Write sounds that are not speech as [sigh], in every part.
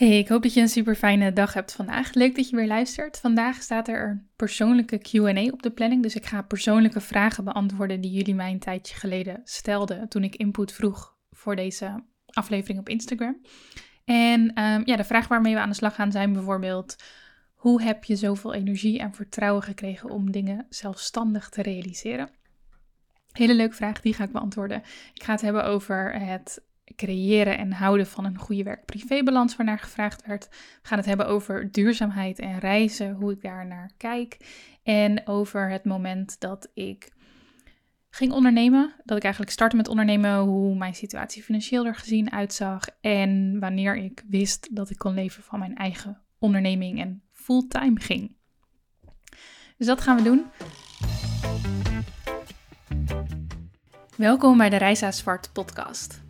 Hey, ik hoop dat je een super fijne dag hebt vandaag. Leuk dat je weer luistert. Vandaag staat er een persoonlijke QA op de planning. Dus ik ga persoonlijke vragen beantwoorden die jullie mij een tijdje geleden stelden toen ik input vroeg voor deze aflevering op Instagram. En um, ja, de vraag waarmee we aan de slag gaan zijn bijvoorbeeld: hoe heb je zoveel energie en vertrouwen gekregen om dingen zelfstandig te realiseren? Hele leuke vraag, die ga ik beantwoorden. Ik ga het hebben over het creëren en houden van een goede werk-privébalans waarnaar gevraagd werd. We gaan het hebben over duurzaamheid en reizen, hoe ik daar naar kijk. En over het moment dat ik ging ondernemen, dat ik eigenlijk startte met ondernemen, hoe mijn situatie financieel er gezien uitzag en wanneer ik wist dat ik kon leven van mijn eigen onderneming en fulltime ging. Dus dat gaan we doen. Welkom bij de Reisa Zwart podcast.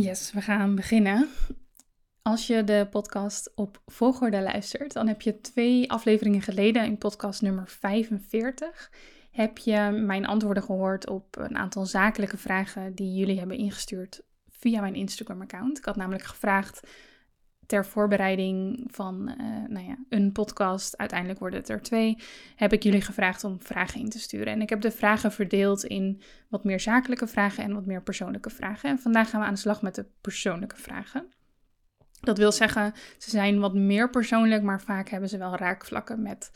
Yes, we gaan beginnen. Als je de podcast op volgorde luistert, dan heb je twee afleveringen geleden, in podcast nummer 45, heb je mijn antwoorden gehoord op een aantal zakelijke vragen die jullie hebben ingestuurd via mijn Instagram-account. Ik had namelijk gevraagd ter voorbereiding van uh, nou ja, een podcast, uiteindelijk worden het er twee, heb ik jullie gevraagd om vragen in te sturen. En ik heb de vragen verdeeld in wat meer zakelijke vragen en wat meer persoonlijke vragen. En vandaag gaan we aan de slag met de persoonlijke vragen. Dat wil zeggen, ze zijn wat meer persoonlijk, maar vaak hebben ze wel raakvlakken met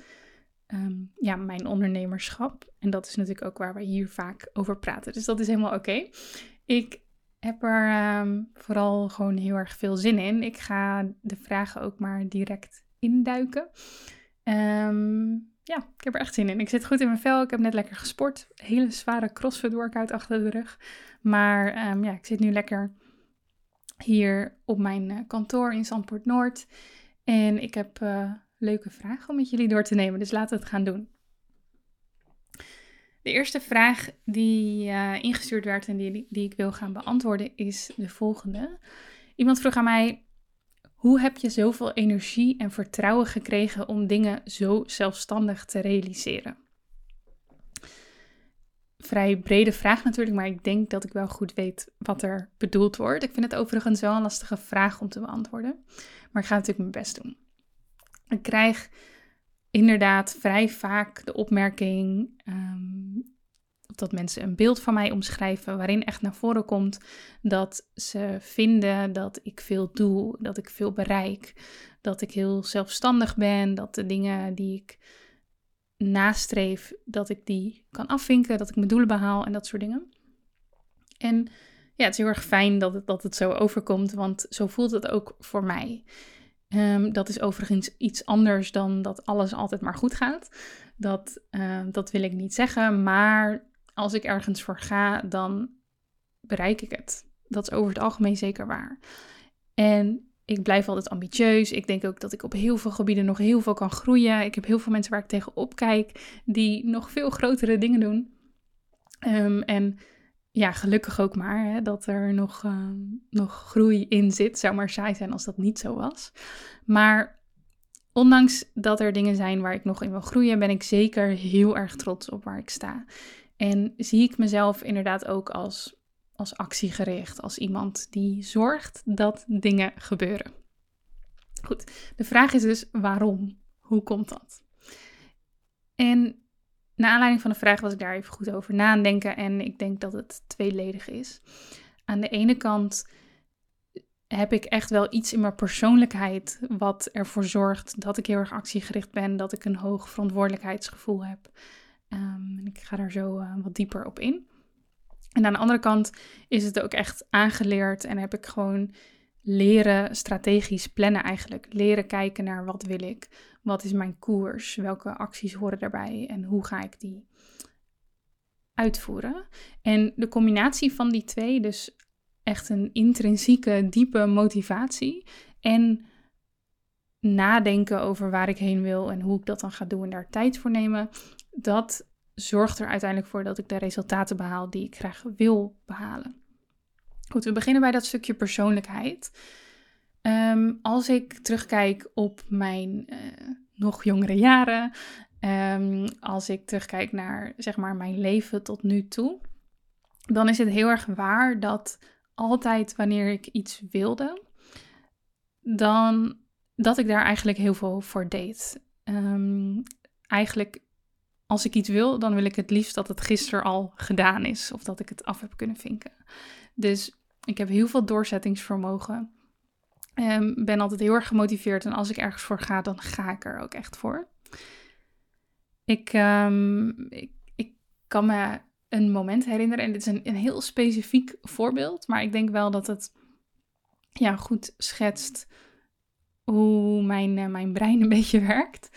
ehm, ja, mijn ondernemerschap. En dat is natuurlijk ook waar we hier vaak over praten. Dus dat is helemaal oké. Ik heb er ehm, vooral gewoon heel erg veel zin in. Ik ga de vragen ook maar direct induiken. Um, ja, ik heb er echt zin in. Ik zit goed in mijn vel. Ik heb net lekker gesport. Hele zware crossfit workout achter de rug. Maar um, ja, ik zit nu lekker hier op mijn uh, kantoor in Zandpoort Noord. En ik heb uh, leuke vragen om met jullie door te nemen. Dus laten we het gaan doen. De eerste vraag die uh, ingestuurd werd en die, die ik wil gaan beantwoorden is de volgende. Iemand vroeg aan mij: Hoe heb je zoveel energie en vertrouwen gekregen om dingen zo zelfstandig te realiseren? Vrij brede vraag natuurlijk, maar ik denk dat ik wel goed weet wat er bedoeld wordt. Ik vind het overigens wel een lastige vraag om te beantwoorden, maar ik ga natuurlijk mijn best doen. Ik krijg inderdaad vrij vaak de opmerking um, dat mensen een beeld van mij omschrijven waarin echt naar voren komt dat ze vinden dat ik veel doe, dat ik veel bereik, dat ik heel zelfstandig ben, dat de dingen die ik nastreef, dat ik die kan afvinken, dat ik mijn doelen behaal en dat soort dingen. En ja, het is heel erg fijn dat het, dat het zo overkomt, want zo voelt het ook voor mij. Um, dat is overigens iets anders dan dat alles altijd maar goed gaat. Dat, uh, dat wil ik niet zeggen, maar als ik ergens voor ga, dan bereik ik het. Dat is over het algemeen zeker waar. En ik blijf altijd ambitieus. Ik denk ook dat ik op heel veel gebieden nog heel veel kan groeien. Ik heb heel veel mensen waar ik tegen opkijk die nog veel grotere dingen doen. Um, en ja, gelukkig ook maar hè, dat er nog, uh, nog groei in zit. Zou maar saai zijn als dat niet zo was. Maar ondanks dat er dingen zijn waar ik nog in wil groeien, ben ik zeker heel erg trots op waar ik sta. En zie ik mezelf inderdaad ook als, als actiegericht, als iemand die zorgt dat dingen gebeuren. Goed, de vraag is dus waarom? Hoe komt dat? En naar aanleiding van de vraag was ik daar even goed over nadenken en ik denk dat het tweeledig is. Aan de ene kant heb ik echt wel iets in mijn persoonlijkheid wat ervoor zorgt dat ik heel erg actiegericht ben, dat ik een hoog verantwoordelijkheidsgevoel heb. Um, ik ga daar zo uh, wat dieper op in. En aan de andere kant is het ook echt aangeleerd en heb ik gewoon leren strategisch plannen eigenlijk. Leren kijken naar wat wil ik, wat is mijn koers, welke acties horen daarbij en hoe ga ik die uitvoeren. En de combinatie van die twee, dus echt een intrinsieke, diepe motivatie. En nadenken over waar ik heen wil en hoe ik dat dan ga doen en daar tijd voor nemen. Dat zorgt er uiteindelijk voor dat ik de resultaten behaal die ik graag wil behalen. Goed, we beginnen bij dat stukje persoonlijkheid. Ehm, als ik terugkijk op mijn uh, nog jongere jaren, um, als ik terugkijk naar zeg maar mijn leven tot nu toe, dan is het heel erg waar dat altijd wanneer ik iets wilde, dan dat ik daar eigenlijk heel veel voor deed. Um, eigenlijk als ik iets wil, dan wil ik het liefst dat het gisteren al gedaan is of dat ik het af heb kunnen vinken. Dus ik heb heel veel doorzettingsvermogen. Um, ben altijd heel erg gemotiveerd en als ik ergens voor ga, dan ga ik er ook echt voor. Ik, um, ik, ik kan me een moment herinneren en dit is een, een heel specifiek voorbeeld, maar ik denk wel dat het ja, goed schetst hoe mijn, uh, mijn brein een [laughs] beetje werkt.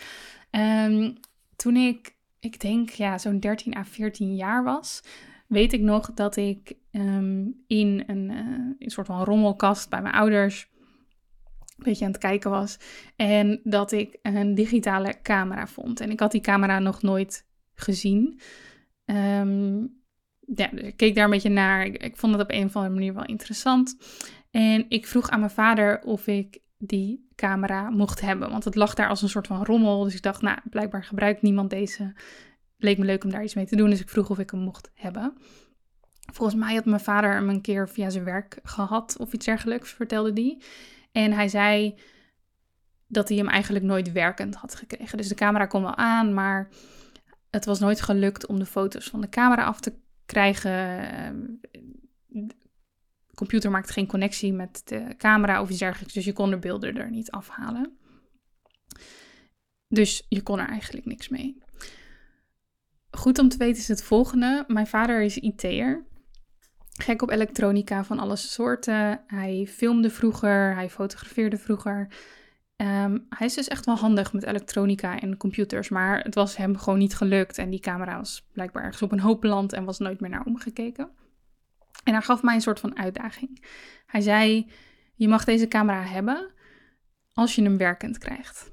Um, toen ik, ik denk ja, zo'n 13 à 14 jaar was, weet ik nog dat ik um, in een, uh, een soort van rommelkast bij mijn ouders een beetje aan het kijken was. En dat ik een digitale camera vond. En ik had die camera nog nooit gezien. Um, ja, dus ik keek daar een beetje naar. Ik, ik, vond het op een of andere manier wel interessant. En ik vroeg aan mijn vader of ik die camera mocht hebben. Want het lag daar als een soort van rommel. Dus ik dacht, nou, blijkbaar gebruikt niemand deze. Leek me leuk om daar iets mee te doen. Dus ik vroeg of ik hem mocht hebben. Volgens mij had mijn vader hem een keer via zijn werk gehad of iets dergelijks, vertelde die. En hij zei dat hij hem eigenlijk nooit werkend had gekregen. Dus de camera kon wel aan, maar het was nooit gelukt om de foto's van de camera af te krijgen. De computer maakte geen connectie met de camera of iets dergelijks, dus je kon de beelden er niet afhalen. Dus je kon er eigenlijk niks mee. Goed om te weten is het volgende. Mijn vader is IT'er gek op elektronica van alle soorten. Hij filmde vroeger, hij fotografeerde vroeger. Ehm, hij is dus echt wel handig met elektronica en computers, maar het was hem gewoon niet gelukt. En die camera was blijkbaar ergens op een hoop land en was nooit meer naar omgekeken. En hij gaf mij een soort van uitdaging. Hij zei: Je mag deze camera hebben als je hem werkend krijgt.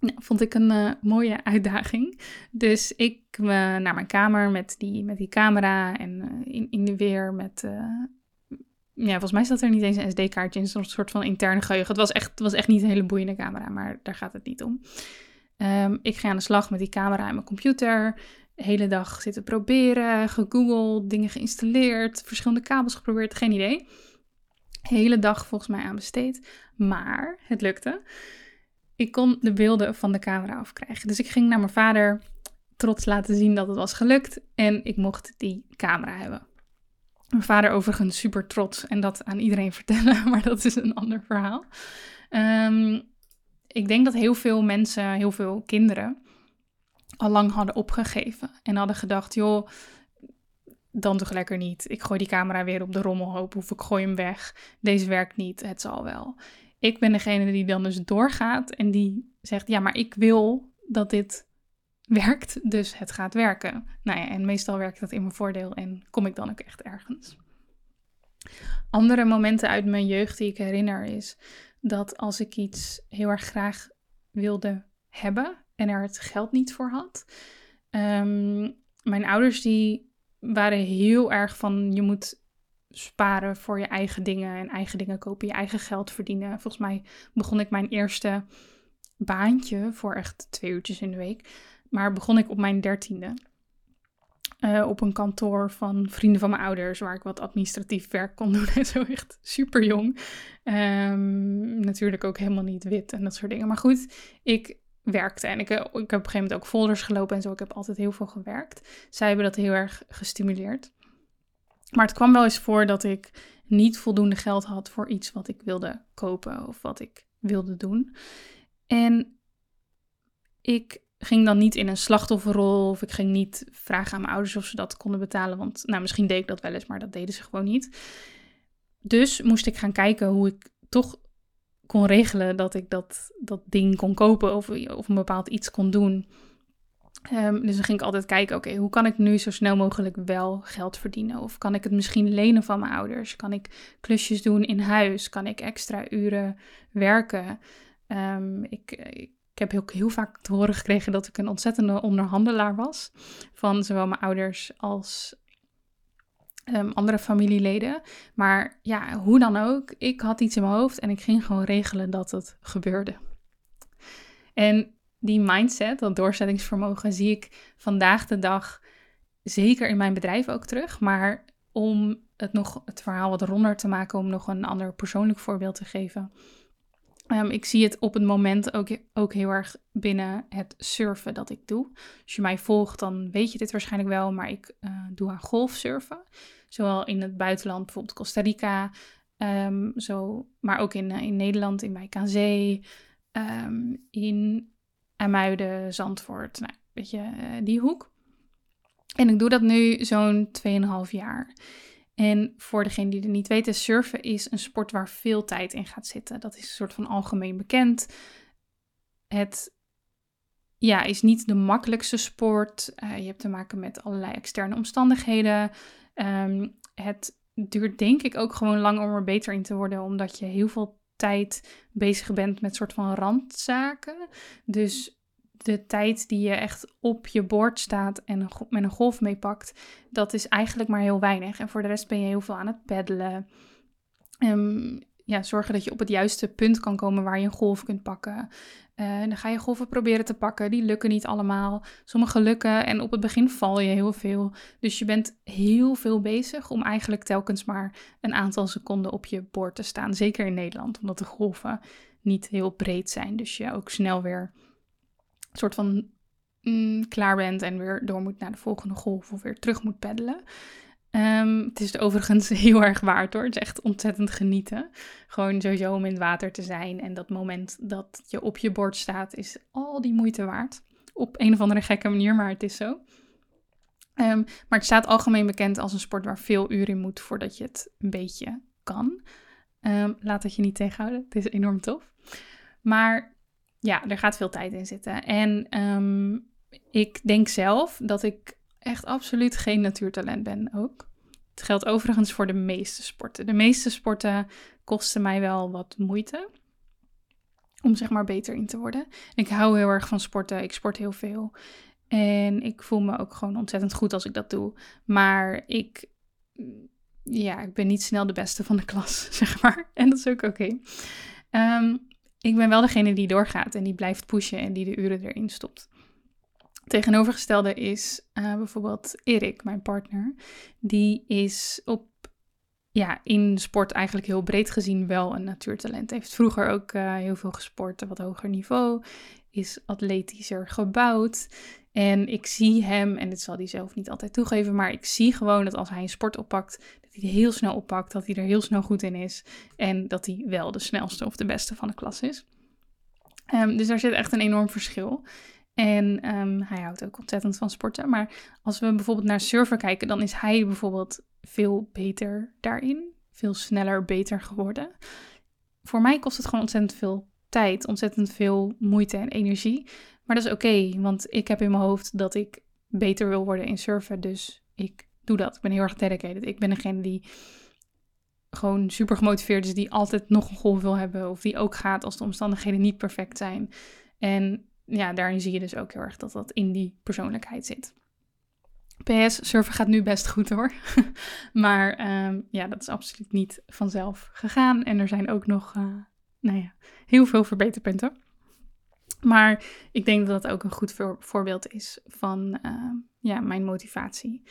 Nou, vond ik een uh, mooie uitdaging. Dus ik uh, naar mijn kamer met die, met die camera en uh, in, in de weer met... ja, volgens mij zat er niet eens een SD-kaartje in, een soort van interne geheugen. Het was echt, het was echt niet een hele boeiende camera, maar daar gaat het niet om. Um, ik ga aan de slag met die camera en mijn computer. De hele dag zitten proberen, gegoogeld, dingen geïnstalleerd, verschillende kabels geprobeerd, geen idee. De hele dag volgens mij aan besteed. Maar het lukte ik kon de beelden van de camera afkrijgen. Dus ik ging naar mijn vader trots laten zien dat het was gelukt en ik mocht die camera hebben. Mijn vader overigens super trots en dat aan iedereen [laughs] vertellen, maar dat is een ander verhaal. Um, ik denk dat heel veel mensen, heel veel kinderen, al lang hadden opgegeven en hadden gedacht, joh, dan toch lekker niet. Ik gooi die camera weer op de rommelhoop of ik gooi hem weg. Deze werkt niet, het zal wel ik ben degene die dan dus doorgaat en die zegt: Ja, maar ik wil dat dit werkt, dus het gaat werken. Nou ja, en meestal werkt dat in mijn voordeel en kom ik dan ook echt ergens. Andere momenten uit mijn jeugd die ik herinner is dat als ik iets heel erg graag wilde hebben en er het geld niet voor had. Um, mijn ouders die waren heel erg van je moet sparen voor je eigen dingen en eigen dingen kopen, je eigen geld verdienen. Volgens mij begon ik mijn eerste baantje voor echt twee uurtjes in de week. Maar begon ik op mijn dertiende. Uh, op een kantoor van vrienden van mijn ouders, waar ik wat administratief werk kon [laughs] doen en zo echt super jong. Um, natuurlijk ook helemaal niet wit en dat soort dingen. Maar goed, ik werkte en ik, ik heb op een gegeven moment ook folders gelopen en zo. Ik heb altijd heel veel gewerkt. Zij hebben dat heel erg gestimuleerd. Maar het kwam wel eens voor dat ik niet voldoende geld had voor iets wat ik wilde kopen of wat ik wilde doen. En ik ging dan niet in een slachtofferrol of ik ging niet vragen aan mijn ouders of ze dat konden betalen. Want nou, misschien deed ik dat wel eens, maar dat deden ze gewoon niet. Dus moest ik gaan kijken hoe ik toch kon regelen dat ik dat, dat ding kon kopen of, of een bepaald iets kon doen. Ehm, dus dan ging ik altijd kijken, oké, hoe kan ik nu zo snel mogelijk wel geld verdienen? Of kan ik het misschien lenen van mijn ouders? Kan ik klusjes doen in huis? Kan ik extra uren werken? Ehm, ik, ik, heb ook heel vaak te horen gekregen dat ik een ontzettende onderhandelaar was. Van zowel mijn ouders als um, andere familieleden. Maar ja, hoe dan ook, ik had iets in mijn hoofd en ik ging gewoon regelen dat het gebeurde. En die mindset, dat doorzettingsvermogen, zie ik vandaag de dag zeker in mijn bedrijf ook terug. Maar om het nog het verhaal wat ronder te maken, om nog een ander persoonlijk voorbeeld te geven. Um, ik zie het op het moment ook, ook heel erg binnen het surfen dat ik doe. Als je mij volgt, dan weet je dit waarschijnlijk wel, maar ik uh, doe aan golfsurfen. Zowel in het buitenland, bijvoorbeeld Costa Rica, um, zo, maar ook in, uh, in Nederland, in Wijk aan Zee, um, in Amuiden, Zandvoort, nou, weet je, uh, die hoek. En ik doe dat nu zo'n 2,5 jaar. En voor degene die het niet weten, surfen is een sport waar veel tijd in gaat zitten. Dat is een soort van algemeen bekend. Het ja, is niet de makkelijkste sport. Uh, je hebt te maken met allerlei externe omstandigheden. Um, het duurt denk ik ook gewoon lang om er beter in te worden, omdat je heel veel tijd bezig bent met soort van randzaken. Dus de tijd die je echt op je bord staat en met een golf meepakt, dat is eigenlijk maar heel weinig. En voor de rest ben je heel veel aan het peddelen. Um, ja, zorgen dat je op het juiste punt kan komen waar je een golf kunt pakken. Uh, dan ga je golven proberen te pakken. Die lukken niet allemaal. Sommige lukken en op het begin val je heel veel. Dus je bent heel veel bezig om eigenlijk telkens maar een aantal seconden op je bord te staan. Zeker in Nederland, omdat de golven niet heel breed zijn. Dus je ook snel weer een soort van mm, klaar bent en weer door moet naar de volgende golf of weer terug moet peddelen. Um, het is overigens [laughs] heel erg waard hoor. Het is echt ontzettend genieten. Gewoon sowieso om in het water te zijn. En dat moment dat je op je bord staat, is al die moeite waard. Op een of andere gekke manier, maar het is zo. Um, maar het staat algemeen bekend als een sport waar veel uren in moet voordat je het een beetje kan. Um, laat het je niet tegenhouden. Het is enorm tof. Maar ja, er gaat veel tijd in zitten. En ik denk zelf dat ik echt absoluut geen natuurtalent ben ook. Het geldt overigens voor de meeste sporten. De meeste sporten kosten mij wel wat moeite om zeg maar beter in te worden. Ik hou heel erg van sporten. Ik sport heel veel. En ik voel me ook gewoon ontzettend goed als ik dat doe. Maar ik, ja, ik ben niet snel de beste van de klas, [laughs] zeg maar. En dat is ook oké. Ehm, ik ben wel degene die doorgaat en die blijft pushen en die de uren erin stopt. Tegenovergestelde is uh, bijvoorbeeld Erik, mijn partner. Die is op, ja, in sport eigenlijk heel breed gezien wel een natuurtalent. Heeft vroeger ook uh, heel veel gesport, wat hoger niveau. Is atletischer gebouwd. En ik zie hem, en dit zal hij zelf niet altijd toegeven, maar ik zie gewoon dat als hij een sport oppakt, dat hij heel snel oppakt, dat hij er heel snel goed in is. En dat hij wel de snelste of de beste van de klas is. Um, dus daar zit echt een enorm verschil. En ehm, hij houdt ook ontzettend van sporten. Maar als we bijvoorbeeld naar surfen kijken, dan is hij bijvoorbeeld veel beter daarin. Veel sneller beter geworden. Voor mij kost het gewoon ontzettend veel tijd, ontzettend veel moeite en energie. Maar dat is oké, want ik heb in mijn hoofd dat ik beter wil worden in surfen. Dus ik doe dat. Ik ben heel erg dedicated. Ik ben degene die gewoon super gemotiveerd is, die altijd nog een golf wil hebben. Of die ook gaat als de omstandigheden niet perfect zijn. En ja, daarin zie je dus ook heel erg dat dat in die persoonlijkheid zit. PS, surfen gaat nu best goed hoor. [laughs] maar ehm, ja, dat is absoluut niet vanzelf gegaan. En er zijn ook nog, uh, nou ja, heel veel verbeterpunten. Maar ik denk dat dat ook een goed voorbeeld is van uh, ja, mijn motivatie.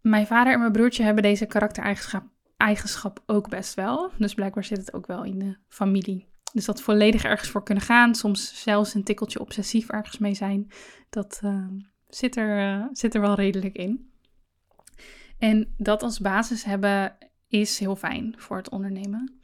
Mijn vader en mijn broertje hebben deze karaktereigenschap eigenschap ook best wel. Dus blijkbaar zit het ook wel in de familie. Dus dat volledig ergens voor kunnen gaan, soms zelfs een tikkeltje obsessief ergens mee zijn, dat uh, zit, er, uh, zit er wel redelijk in. En dat als basis hebben is heel fijn voor het ondernemen.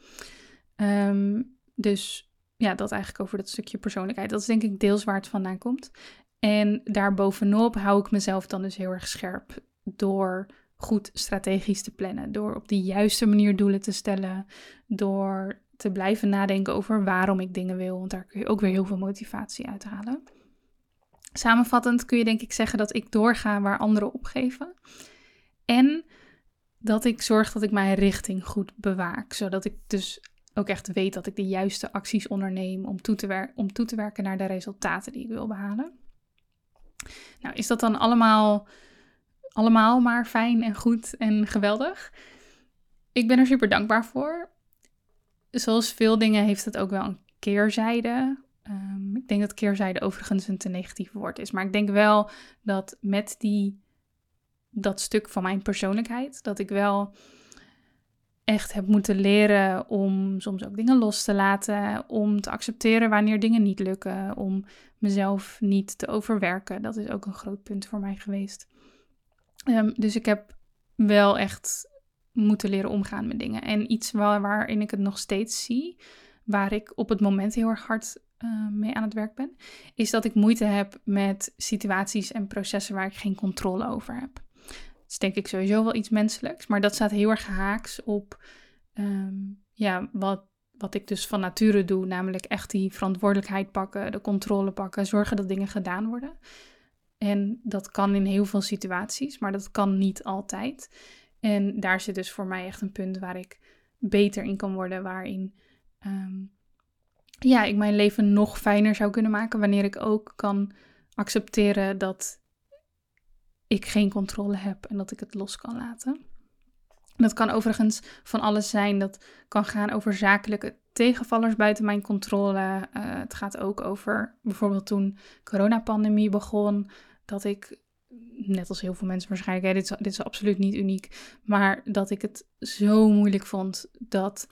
Um, dus ja, dat eigenlijk over dat stukje persoonlijkheid. Dat is denk ik deels waar het vandaan komt. En daarbovenop hou ik mezelf dan dus heel erg scherp door goed strategisch te plannen. Door op de juiste manier doelen te stellen. Door te blijven nadenken over waarom ik dingen wil. Want daar kun je ook weer heel veel motivatie uit halen. Samenvattend kun je denk ik zeggen dat ik doorga waar anderen opgeven. En dat ik zorg dat ik mijn richting goed bewaak. Zodat ik dus ook echt weet dat ik de juiste acties onderneem om toe te, om toe te werken naar de resultaten die ik wil behalen. Nou, is dat dan allemaal, allemaal maar fijn en goed en geweldig? Ik ben er super dankbaar voor. Zoals veel dingen heeft het ook wel een keerzijde. Um, ik denk dat keerzijde overigens een te negatief woord is. Maar ik denk wel dat met die, dat stuk van mijn persoonlijkheid, dat ik wel echt heb moeten leren om soms ook dingen los te laten, om te accepteren wanneer dingen niet lukken, om mezelf niet te overwerken. Dat is ook een groot punt voor mij geweest. Um, dus ik heb wel echt moeten leren omgaan met dingen. En iets waar, waarin ik het nog steeds zie, waar ik op het moment heel erg hard uh, mee aan het werk ben, is dat ik moeite heb met situaties en processen waar ik geen controle over heb. Dat is denk ik sowieso wel iets menselijks, maar dat staat heel erg haaks op um, ja, wat, wat ik dus van nature doe, namelijk echt die verantwoordelijkheid pakken, de controle pakken, zorgen dat dingen gedaan worden. En dat kan in heel veel situaties, maar dat kan niet altijd. En daar zit dus voor mij echt een punt waar ik beter in kan worden, waarin um, ja, ik mijn leven nog fijner zou kunnen maken wanneer ik ook kan accepteren dat ik geen controle heb en dat ik het los kan laten. Dat kan overigens van alles zijn. Dat kan gaan over zakelijke tegenvallers buiten mijn controle. Uh, het gaat ook over bijvoorbeeld toen coronapandemie begon, dat ik net als heel veel mensen waarschijnlijk, hè, dit, is, dit is absoluut niet uniek, maar dat ik het zo moeilijk vond dat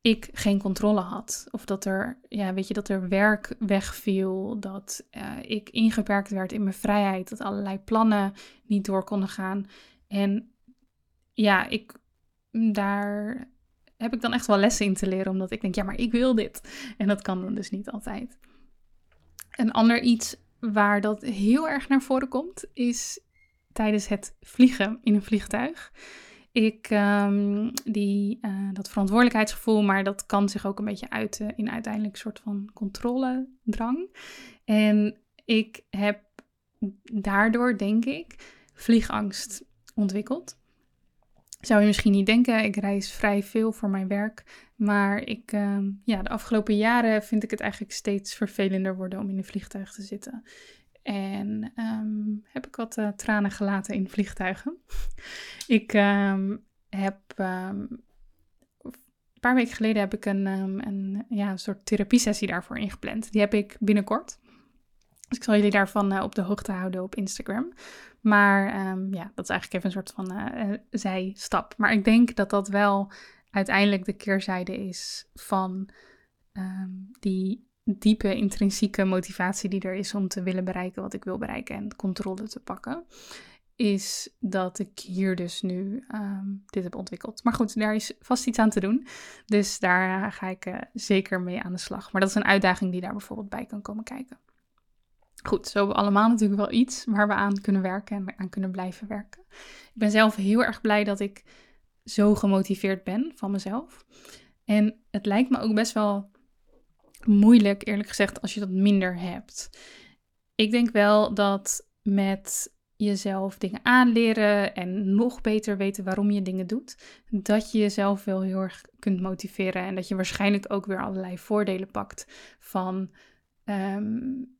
ik geen controle had. Of dat er, ja, weet je, dat er werk wegviel, dat uh, ik ingeperkt werd in mijn vrijheid, dat allerlei plannen niet door konden gaan. En ja, ik, daar heb ik dan echt wel lessen in te leren, omdat ik denk, ja, maar ik wil dit. En dat kan dan dus niet altijd. Een ander iets waar dat heel erg naar voren komt, is tijdens het vliegen in een vliegtuig. Ik, um, die, uh, dat verantwoordelijkheidsgevoel, maar dat kan zich ook een beetje uiten in uiteindelijk een soort van controledrang. En ik heb daardoor, denk ik, vliegangst ontwikkeld. Zou je misschien niet denken, ik reis vrij veel voor mijn werk. Maar ik, uh, ja, de afgelopen jaren vind ik het eigenlijk steeds vervelender worden om in een vliegtuig te zitten. En um, heb ik wat uh, tranen gelaten in vliegtuigen. [laughs] ik um, heb een paar weken geleden heb ik een, een, ja, een soort therapiesessie daarvoor ingepland. Die heb ik binnenkort. Dus ik zal jullie daarvan uh, op de hoogte houden op Instagram. Maar ja, dat is eigenlijk even een soort van uh, zijstap. Maar ik denk dat dat wel uiteindelijk de keerzijde is van um, die diepe intrinsieke motivatie die er is om te willen bereiken wat ik wil bereiken en controle te pakken. Is dat ik hier dus nu um, dit heb ontwikkeld. Maar goed, daar is vast iets aan te doen. Dus daar ga ik uh, zeker mee aan de slag. Maar dat is een uitdaging die daar bijvoorbeeld bij kan komen kijken. Goed, zo hebben we allemaal natuurlijk wel iets waar we aan kunnen werken en aan kunnen blijven werken. Ik ben zelf heel erg blij dat ik zo gemotiveerd ben van mezelf. En het lijkt me ook best wel moeilijk, eerlijk gezegd, als je dat minder hebt. Ik denk wel dat met jezelf dingen aanleren en nog beter weten waarom je dingen doet, dat je jezelf wel heel erg kunt motiveren en dat je waarschijnlijk ook weer allerlei voordelen pakt van um,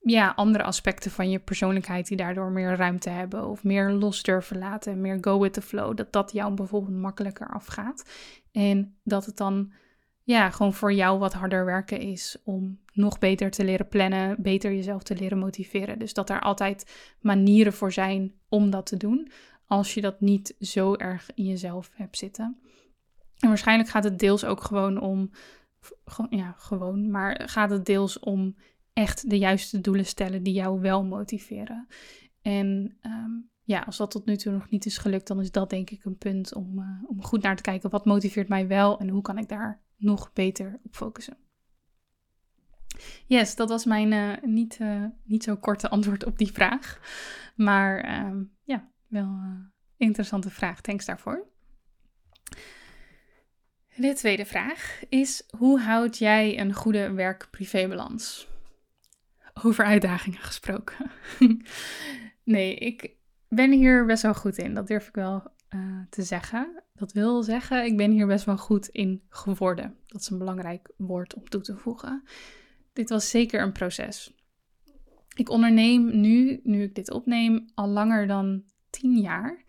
ja, andere aspecten van je persoonlijkheid die daardoor meer ruimte hebben of meer los durven laten, meer go with the flow, dat dat jou bijvoorbeeld makkelijker afgaat en dat het dan ja, gewoon voor jou wat harder werken is om nog beter te leren plannen, beter jezelf te leren motiveren. Dus dat er altijd manieren voor zijn om dat te doen, als je dat niet zo erg in jezelf hebt zitten. En waarschijnlijk gaat het deels ook gewoon om, ja, gewoon, maar gaat het deels om echt de juiste doelen stellen die jou wel motiveren. En um, ja, als dat tot nu toe nog niet is gelukt, dan is dat denk ik een punt om, uh, om goed naar te kijken. Wat motiveert mij wel en hoe kan ik daar nog beter op focussen? Yes, dat was mijn uh, niet, uh, niet zo korte antwoord op die vraag. Maar um, ja, wel interessante vraag. Thanks daarvoor. De tweede vraag is: hoe houd jij een goede werk-privébalans? Over uitdagingen gesproken. [laughs] nee, ik ben hier best wel goed in. Dat durf ik wel uh, te zeggen. Dat wil zeggen, ik ben hier best wel goed in geworden. Dat is een belangrijk woord om toe te voegen. Dit was zeker een proces. Ik onderneem nu, nu ik dit opneem, al langer dan tien jaar.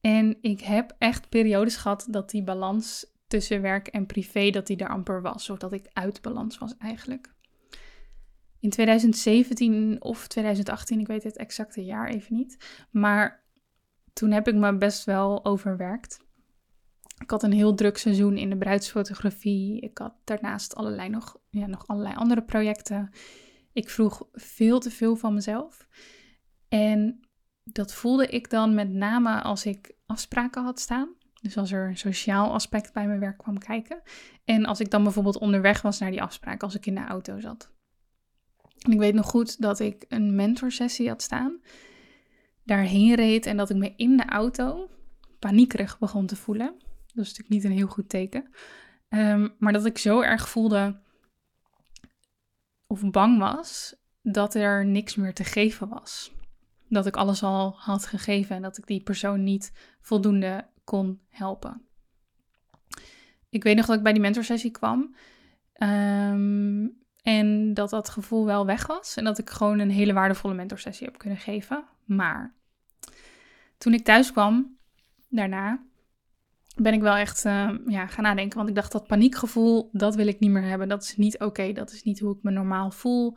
En ik heb echt periodes gehad dat die balans tussen werk en privé, dat die er amper was. Of dat ik uit balans was eigenlijk. In 2017 of 2018, ik weet het exacte jaar even niet. Maar toen heb ik me best wel overwerkt. Ik had een heel druk seizoen in de bruidsfotografie. Ik had daarnaast allerlei nog, ja, nog allerlei andere projecten. Ik vroeg veel te veel van mezelf. En dat voelde ik dan met name als ik afspraken had staan. Dus als er een sociaal aspect bij mijn werk kwam kijken. En als ik dan bijvoorbeeld onderweg was naar die afspraak, als ik in de auto zat. En ik weet nog goed dat ik een mentorsessie had staan. Daarheen reed en dat ik me in de auto paniekerig begon te voelen. Dat is natuurlijk niet een heel goed teken. Ehm, maar dat ik zo erg voelde of bang was dat er niks meer te geven was. Dat ik alles al had gegeven en dat ik die persoon niet voldoende kon helpen. Ik weet nog dat ik bij die mentorsessie kwam. Ehm, en dat dat gevoel wel weg was. En dat ik gewoon een hele waardevolle mentorsessie heb kunnen geven. Maar toen ik thuis kwam, daarna, ben ik wel echt uh, ja, gaan nadenken. Want ik dacht, dat paniekgevoel, dat wil ik niet meer hebben. Dat is niet oké. Dat is niet hoe ik me normaal voel.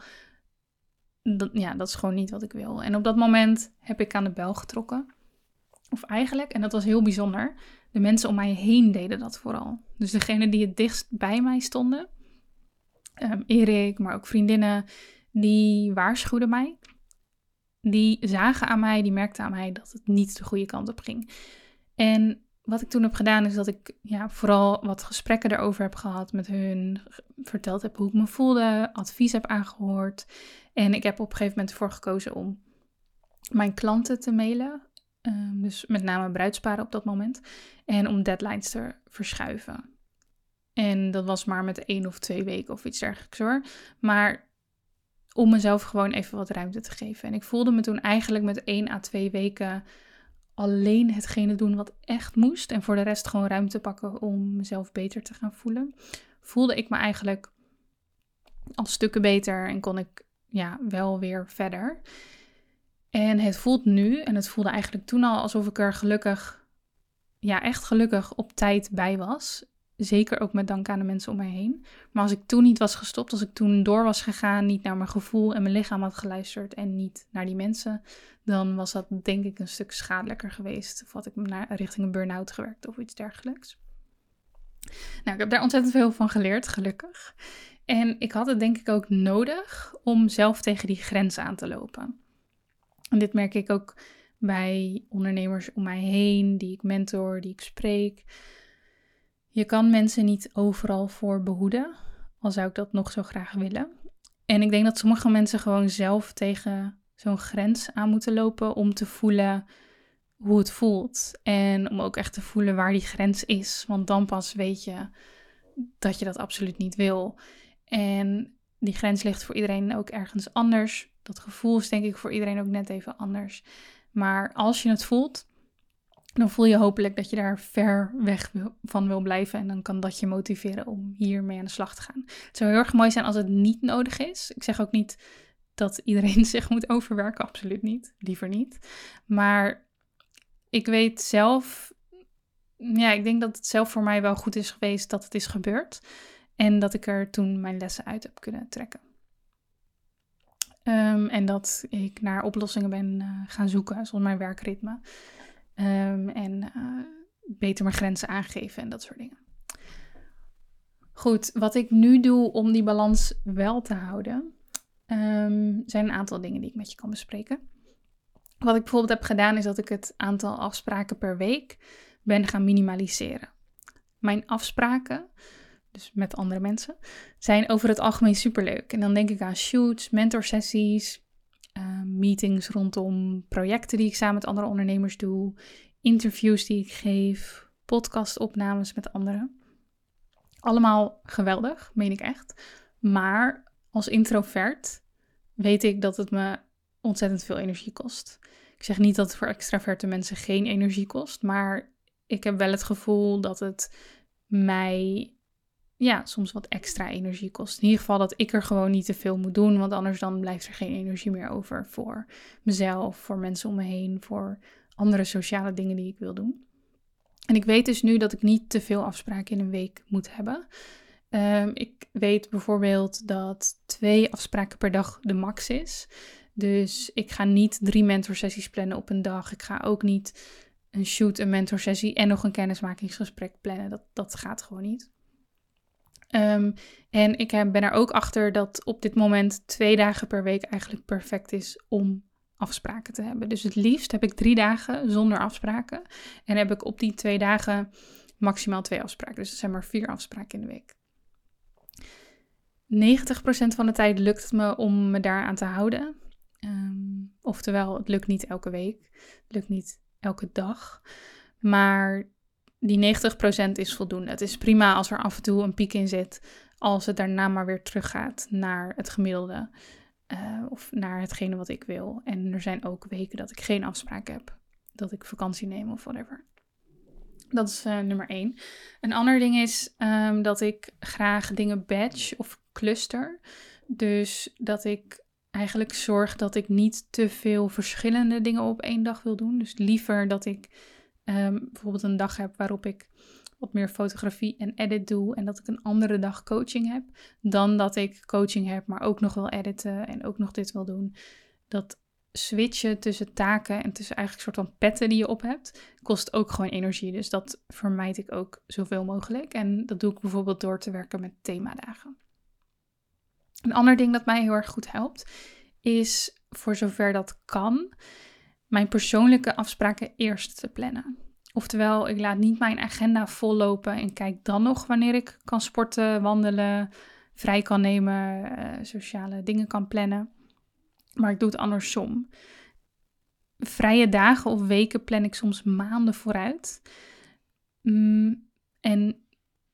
Dat, ja, dat is gewoon niet wat ik wil. En op dat moment heb ik aan de bel getrokken. Of eigenlijk, en dat was heel bijzonder, de mensen om mij heen deden dat vooral. Dus degene die het dichtst bij mij stonden, um, Erik, maar ook vriendinnen, die waarschuwden mij. Die zagen aan mij, die merkten aan mij dat het niet de goede kant op ging. En wat ik toen heb gedaan is dat ik ja, vooral wat gesprekken erover heb gehad met hun, verteld heb hoe ik me voelde, advies heb aangehoord. En ik heb op een gegeven moment ervoor gekozen om mijn klanten te mailen. Ehm, dus met name bruidsparen op dat moment. En om deadlines te verschuiven. En dat was maar met één of twee weken of iets dergelijks hoor. Maar om mezelf gewoon even wat ruimte te geven. En ik voelde me toen eigenlijk met één à twee weken alleen hetgene doen wat echt moest. En voor de rest gewoon ruimte pakken om mezelf beter te gaan voelen. Voelde ik me eigenlijk al stukken beter en kon ik ja, wel weer verder. En het voelt nu, en het voelde eigenlijk toen al alsof ik er gelukkig, ja, echt gelukkig op tijd bij was. Zeker ook met dank aan de mensen om mij heen. Maar als ik toen niet was gestopt, als ik toen door was gegaan, niet naar mijn gevoel en mijn lichaam had geluisterd en niet naar die mensen, dan was dat denk ik een stuk schadelijker geweest. Of had ik naar, richting een burn-out gewerkt of iets dergelijks. Nou, ik heb daar ontzettend veel van geleerd, gelukkig. En ik had het denk ik ook nodig om zelf tegen die grens aan te lopen. En dit merk ik ook bij ondernemers om mij heen, die ik mentor, die ik spreek. Je kan mensen niet overal voor behoeden, al zou ik dat nog zo graag willen. En ik denk dat sommige mensen gewoon zelf tegen zo'n grens aan moeten lopen om te voelen hoe het voelt. En om ook echt te voelen waar die grens is. Want dan pas weet je dat je dat absoluut niet wil. En die grens ligt voor iedereen ook ergens anders. Dat gevoel is denk ik voor iedereen ook net even anders. Maar als je het voelt, dan voel je hopelijk dat je daar ver weg van wil blijven. En dan kan dat je motiveren om hiermee aan de slag te gaan. Het zou heel erg mooi zijn als het niet nodig is. Ik zeg ook niet dat iedereen [laughs] zich moet overwerken, absoluut niet. Liever niet. Maar ik weet zelf, ja, ik denk dat het zelf voor mij wel goed is geweest dat het is gebeurd. En dat ik er toen mijn lessen uit heb kunnen trekken. Ehm, en dat ik naar oplossingen ben uh, gaan zoeken, zoals mijn werkritme. Ehm, en uh, beter mijn grenzen aangeven en dat soort dingen. Goed, wat ik nu doe om die balans wel te houden, um, zijn een aantal dingen die ik met je kan bespreken. Wat ik bijvoorbeeld heb gedaan, is dat ik het aantal afspraken per week ben gaan minimaliseren. Mijn afspraken, dus met andere mensen, zijn over het algemeen superleuk. En dan denk ik aan shoots, mentorsessies, uh, meetings rondom projecten die ik samen met andere ondernemers doe, interviews die ik geef, podcastopnames met anderen. Allemaal geweldig, meen ik echt. Maar als introvert weet ik dat het me ontzettend veel energie kost. Ik zeg niet dat het voor extraverte mensen geen energie kost, maar ik heb wel het gevoel dat het mij ja, soms wat extra energie kost. In ieder geval dat ik er gewoon niet te veel moet doen, want anders dan blijft er geen energie meer over voor mezelf, voor mensen om me heen, voor andere sociale dingen die ik wil doen. En ik weet dus nu dat ik niet te veel afspraken in een week moet hebben. Ehm, ik weet bijvoorbeeld dat twee afspraken per dag de max is. Dus ik ga niet drie mentorsessies plannen op een dag. Ik ga ook niet een shoot, een mentorsessie en nog een kennismakingsgesprek plannen. Dat, dat gaat gewoon niet. Ehm, en ik ben er ook achter dat op dit moment twee dagen per week eigenlijk perfect is om afspraken te hebben. Dus het liefst heb ik drie dagen zonder afspraken. En heb ik op die twee dagen maximaal twee afspraken. Dus er zijn maar vier afspraken in de week. 90% van de tijd lukt het me om me daaraan te houden. Ehm, oftewel, het lukt niet elke week. Het lukt niet elke dag. Maar die 90% is voldoende. Het is prima als er af en toe een piek in zit, als het daarna maar weer teruggaat naar het gemiddelde uh, of naar hetgene wat ik wil. En er zijn ook weken dat ik geen afspraak heb, dat ik vakantie neem of whatever. Dat is uh, nummer één. Een ander ding is um, dat ik graag dingen batch of cluster. Dus dat ik eigenlijk zorg dat ik niet te veel verschillende dingen op één dag wil doen. Dus liever dat ik um, bijvoorbeeld een dag heb waarop ik wat meer fotografie en edit doe en dat ik een andere dag coaching heb, dan dat ik coaching heb, maar ook nog wil editen en ook nog dit wil doen. Dat switchen tussen taken en tussen eigenlijk soort van petten die je op hebt, kost ook gewoon energie. Dus dat vermijd ik ook zoveel mogelijk. En dat doe ik bijvoorbeeld door te werken met themadagen. Een ander ding dat mij heel erg goed helpt, is voor zover dat kan, mijn persoonlijke afspraken eerst te plannen. Oftewel, ik laat niet mijn agenda vollopen en kijk dan nog wanneer ik kan sporten, wandelen, vrij kan nemen, uh, sociale dingen kan plannen. Maar ik doe het andersom. Vrije dagen of weken plan ik soms maanden vooruit. Mm, en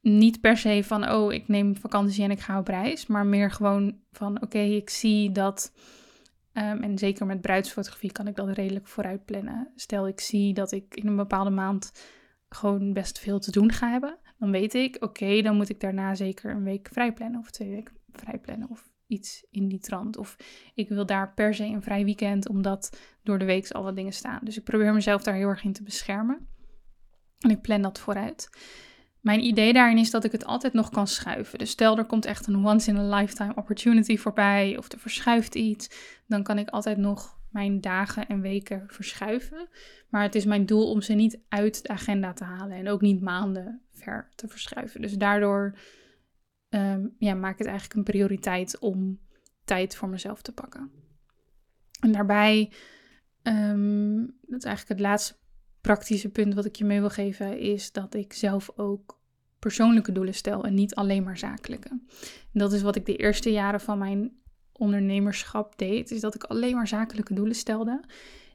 niet per se van, oh, ik neem vakantie en ik ga op reis. Maar meer gewoon van, oké, ik zie dat Ehm, en zeker met bruidsfotografie kan ik dat redelijk vooruit plannen. Stel ik zie dat ik in een bepaalde maand gewoon best veel te doen ga hebben. Dan weet ik, oké, dan moet ik daarna zeker een week vrij plannen of twee weken vrij plannen of iets in die trant. Of ik wil daar per se een vrij weekend, omdat door de week al wat dingen staan. Dus ik probeer mezelf daar heel erg in te beschermen. En ik plan dat vooruit. Mijn idee daarin is dat ik het altijd nog kan schuiven. Dus stel er komt echt een once in a lifetime opportunity voorbij of er verschuift iets, dan kan ik altijd nog mijn dagen en weken verschuiven. Maar het is mijn doel om ze niet uit de agenda te halen en ook niet maanden ver te verschuiven. Dus daardoor um, ja, maak ik het eigenlijk een prioriteit om tijd voor mezelf te pakken. En daarbij, um, dat is eigenlijk het laatste praktische punt wat ik je mee wil geven is dat ik zelf ook persoonlijke doelen stel en niet alleen maar zakelijke. Dat is wat ik de eerste jaren van mijn ondernemerschap deed, is dat ik alleen maar zakelijke doelen stelde.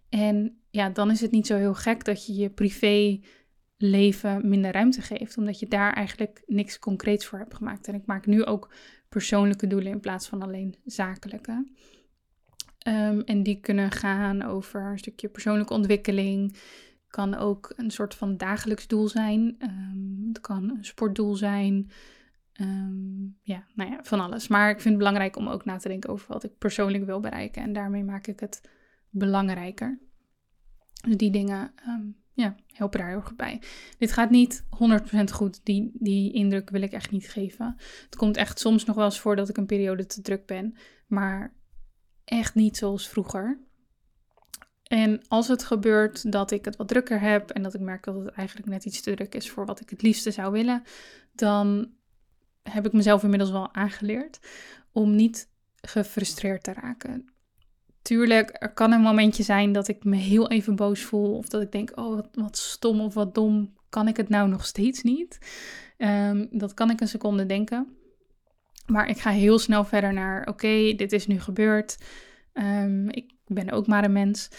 En ja, dan is het niet zo heel gek dat je je privé leven minder ruimte geeft, omdat je daar eigenlijk niks concreets voor hebt gemaakt. En ik maak nu ook persoonlijke doelen in plaats van alleen zakelijke. Um, en die kunnen gaan over een stukje persoonlijke ontwikkeling, kan ook een soort van dagelijks doel zijn. Um, het kan een sportdoel zijn. Ehm, ja, nou ja, van alles. Maar ik vind het belangrijk om ook na te denken over wat ik persoonlijk wil bereiken. En daarmee maak ik het belangrijker. Dus die dingen um, ja, helpen daar heel goed bij. Dit gaat niet 100% goed. Die, die indruk wil ik echt niet geven. Het komt echt soms nog wel eens voor dat ik een periode te druk ben. Maar echt niet zoals vroeger. En als het gebeurt dat ik het wat drukker heb en dat ik merk dat het eigenlijk net iets te druk is voor wat ik het liefste zou willen, dan heb ik mezelf inmiddels wel aangeleerd om niet gefrustreerd te raken. Tuurlijk, er kan een momentje zijn dat ik me heel even boos voel of dat ik denk, oh wat, wat stom of wat dom, kan ik het nou nog steeds niet? Um, dat kan ik een seconde denken. Maar ik ga heel snel verder naar, oké, dit is nu gebeurd. Um, ik ik ben ook maar een mens.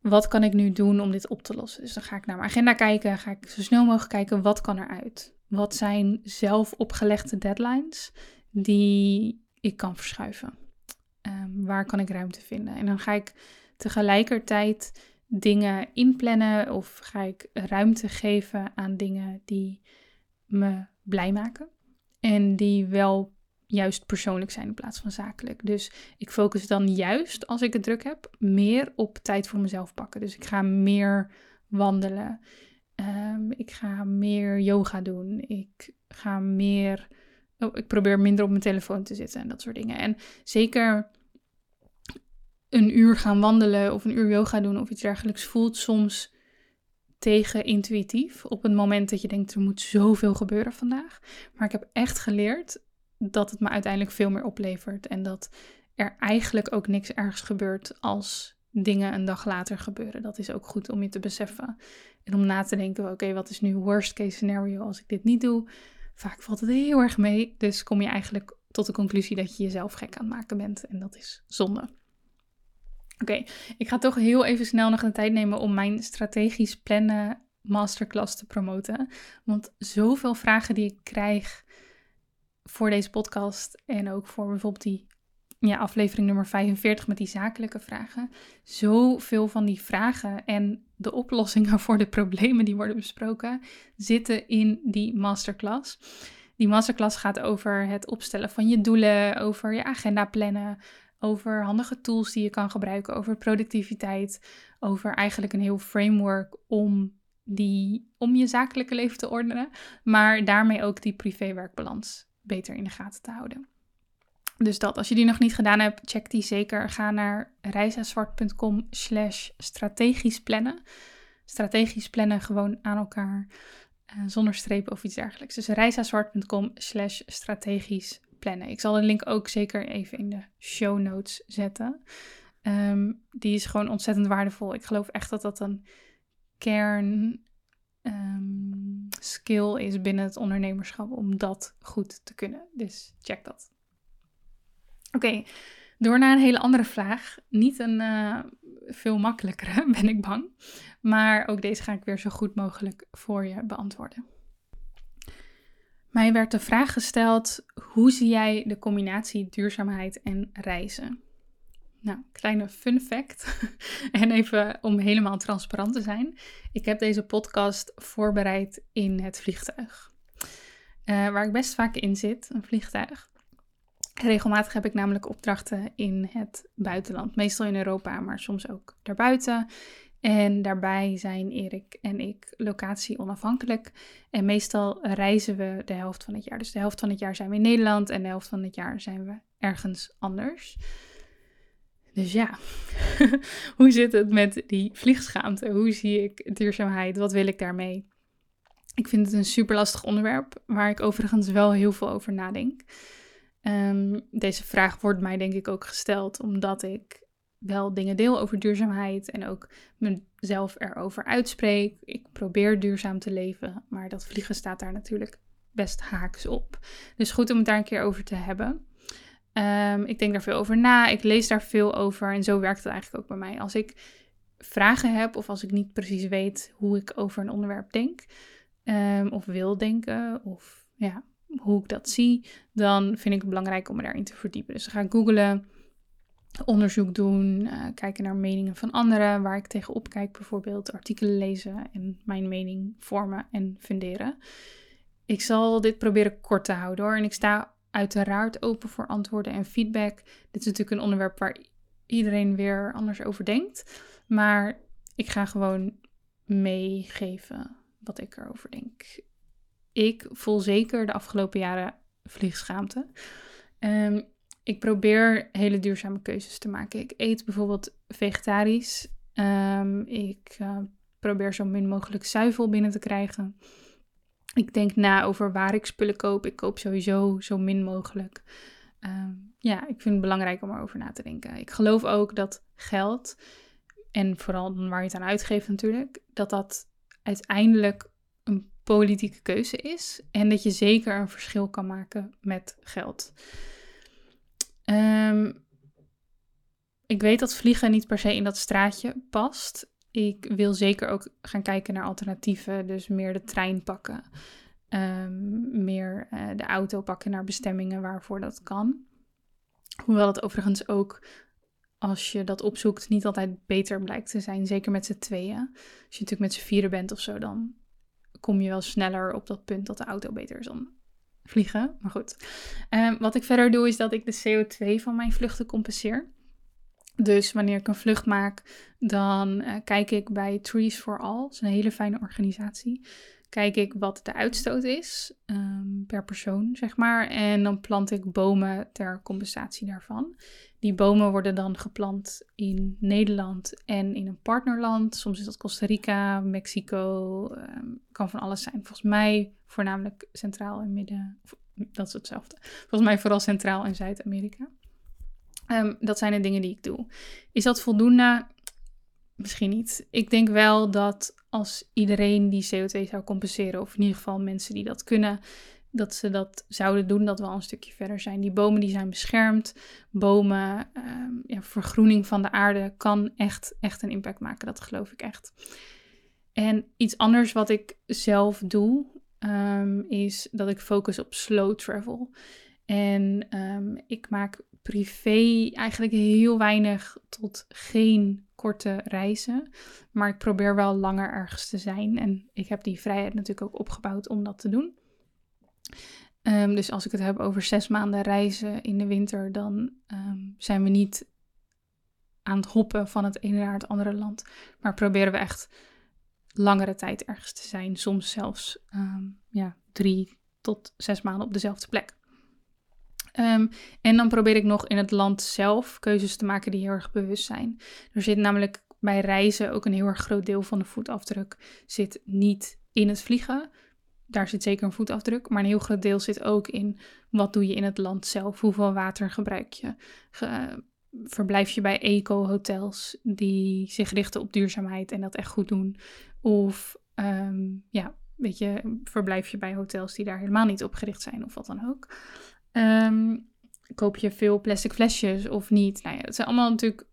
Wat kan ik nu doen om dit op te lossen? Dus dan ga ik naar mijn agenda kijken. Ga ik zo snel mogelijk kijken wat kan eruit. Wat zijn zelf opgelegde deadlines die ik kan verschuiven? Ehm, waar kan ik ruimte vinden? En dan ga ik tegelijkertijd dingen inplannen of ga ik ruimte geven aan dingen die me blij maken. En die wel juist persoonlijk zijn in plaats van zakelijk. Dus ik focus dan juist, als ik het druk heb, meer op tijd voor mezelf pakken. Dus ik ga meer wandelen. Ehm, ik ga meer yoga doen. Ik ga meer. Oh, ik probeer minder op mijn telefoon te zitten en dat soort dingen. En zeker een uur gaan wandelen of een uur yoga doen of iets dergelijks voelt soms tegen intuïtief. Op het moment dat je denkt er moet zoveel gebeuren vandaag. Maar ik heb echt geleerd dat het me uiteindelijk veel meer oplevert. En dat er eigenlijk ook niks ergens gebeurt als dingen een dag later gebeuren. Dat is ook goed om je te beseffen. En om na te denken, oké, wat is nu worst case scenario als ik dit niet doe? Vaak valt het heel erg mee. Dus kom je eigenlijk tot de conclusie dat je jezelf gek aan het maken bent. En dat is zonde. Oké, ik ga toch heel even snel nog de tijd nemen om mijn strategisch plannen masterclass te promoten. Want zoveel vragen die ik krijg voor deze podcast en ook voor bijvoorbeeld die ja, aflevering nummer 45 met die zakelijke vragen. Zoveel van die vragen en de oplossingen [laughs] voor de problemen die worden besproken zitten in die masterclass. Die masterclass gaat over het opstellen van je doelen, over je agenda plannen, over handige tools die je kan gebruiken, over productiviteit, over eigenlijk een heel framework om, die, om je zakelijke leven te ordenen, maar daarmee ook die privé-werkbalans beter in de gaten te houden. Dus dat, als je die nog niet gedaan hebt, check die zeker. Ga naar reisazwart.com slash strategisch plannen. Strategisch plannen gewoon aan elkaar, uh, zonder strepen of iets dergelijks. Dus reisazwart.com slash strategisch plannen. Ik zal de link ook zeker even in de show notes zetten. Ehm, die is gewoon ontzettend waardevol. Ik geloof echt dat dat een kern um, skill is binnen het ondernemerschap om dat goed te kunnen. Dus check dat. Oké, door naar een hele andere vraag. Niet een uh, veel makkelijkere, [laughs] ben ik bang. Maar ook deze ga ik weer zo goed mogelijk voor je beantwoorden. Mij werd de vraag gesteld: hoe zie jij de combinatie duurzaamheid en reizen? Nou, kleine fun fact. [laughs] en even om helemaal transparant te zijn. Ik heb deze podcast voorbereid in het vliegtuig. Uh, waar ik best vaak in zit, een vliegtuig. Regelmatig heb ik namelijk opdrachten in het buitenland. Meestal in Europa, maar soms ook daarbuiten. En daarbij zijn Erik en ik locatie onafhankelijk. En meestal reizen we de helft van het jaar. Dus de helft van het jaar zijn we in Nederland en de helft van het jaar zijn we ergens anders. Dus ja, [laughs] hoe zit het met die vliegschaamte? Hoe zie ik duurzaamheid? Wat wil ik daarmee? Ik vind het een super lastig onderwerp, waar ik overigens wel heel veel over nadenk. Um, deze vraag wordt mij denk ik ook gesteld omdat ik wel dingen deel over duurzaamheid en ook mezelf erover uitspreek. Ik probeer duurzaam te leven, maar dat vliegen staat daar natuurlijk best haaks op. Dus goed om het daar een keer over te hebben. Um, ik denk daar veel over na, ik lees daar veel over en zo werkt het eigenlijk ook bij mij. Als ik vragen heb of als ik niet precies weet hoe ik over een onderwerp denk um, of wil denken of ja, hoe ik dat zie, dan vind ik het belangrijk om me daarin te verdiepen. Dus dan ga googlen, onderzoek doen, uh, kijken naar meningen van anderen, waar ik tegenop kijk bijvoorbeeld, artikelen lezen en mijn mening vormen en funderen. Ik zal dit proberen kort te houden hoor. En ik sta uiteraard open voor antwoorden en feedback. Dit is natuurlijk een onderwerp waar iedereen weer anders over denkt. Maar ik ga gewoon meegeven wat ik erover denk. Ik voel zeker de afgelopen jaren vliegschaamte. Um, ik probeer hele duurzame keuzes te maken. Ik eet bijvoorbeeld vegetarisch. Um, ik uh, probeer zo min mogelijk zuivel binnen te krijgen. Ik denk na over waar ik spullen koop. Ik koop sowieso zo min mogelijk. Um, ja, ik vind het belangrijk om erover na te denken. Ik geloof ook dat geld, en vooral waar je het aan uitgeeft natuurlijk, dat dat uiteindelijk een politieke keuze is. En dat je zeker een verschil kan maken met geld. Um, ik weet dat vliegen niet per se in dat straatje past. Ik wil zeker ook gaan kijken naar alternatieven. Dus meer de trein pakken. Um, meer uh, de auto pakken naar bestemmingen waarvoor dat kan. Hoewel het overigens ook, als je dat opzoekt, niet altijd beter blijkt te zijn. Zeker met z'n tweeën. Als je natuurlijk met z'n vieren bent of zo, dan kom je wel sneller op dat punt dat de auto beter is dan vliegen. Maar goed. Um, wat ik verder doe, is dat ik de CO2 van mijn vluchten compenseer. Dus wanneer ik een vlucht maak, dan uh, kijk ik bij Trees for All. Dat is een hele fijne organisatie. Kijk ik wat de uitstoot is um, per persoon, zeg maar. En dan plant ik bomen ter compensatie daarvan. Die bomen worden dan geplant in Nederland en in een partnerland. Soms is dat Costa Rica, Mexico, um, kan van alles zijn. Volgens mij voornamelijk Centraal en Midden. Dat is hetzelfde. Volgens mij vooral Centraal en Zuid-Amerika. Um, dat zijn de dingen die ik doe. Is dat voldoende? Misschien niet. Ik denk wel dat als iedereen die CO2 zou compenseren, of in ieder geval mensen die dat kunnen, dat ze dat zouden doen, dat we al een stukje verder zijn. Die bomen die zijn beschermd. Bomen, um, ja, vergroening van de aarde kan echt, echt een impact maken. Dat geloof ik echt. En iets anders wat ik zelf doe, um, is dat ik focus op slow travel. En um, ik maak privé eigenlijk heel weinig tot geen korte reizen. Maar ik probeer wel langer ergens te zijn. En ik heb die vrijheid natuurlijk ook opgebouwd om dat te doen. Um, dus als ik het heb over zes maanden reizen in de winter, dan um, zijn we niet aan het hoppen van het ene naar het andere land. Maar proberen we echt langere tijd ergens te zijn. Soms zelfs ja, drie tot zes maanden op dezelfde plek. Um, en dan probeer ik nog in het land zelf keuzes te maken die heel erg bewust zijn. Er zit namelijk bij reizen ook een heel erg groot deel van de voetafdruk zit niet in het vliegen. Daar zit zeker een voetafdruk, maar een heel groot deel zit ook in wat doe je in het land zelf. Hoeveel water gebruik je? Verblijf je bij eco-hotels die zich richten op duurzaamheid en dat echt goed doen? Of um, ja, weet je, verblijf je bij hotels die daar helemaal niet op gericht zijn of wat dan ook? Um, koop je veel plastic flesjes of niet? Nou ja, het zijn allemaal natuurlijk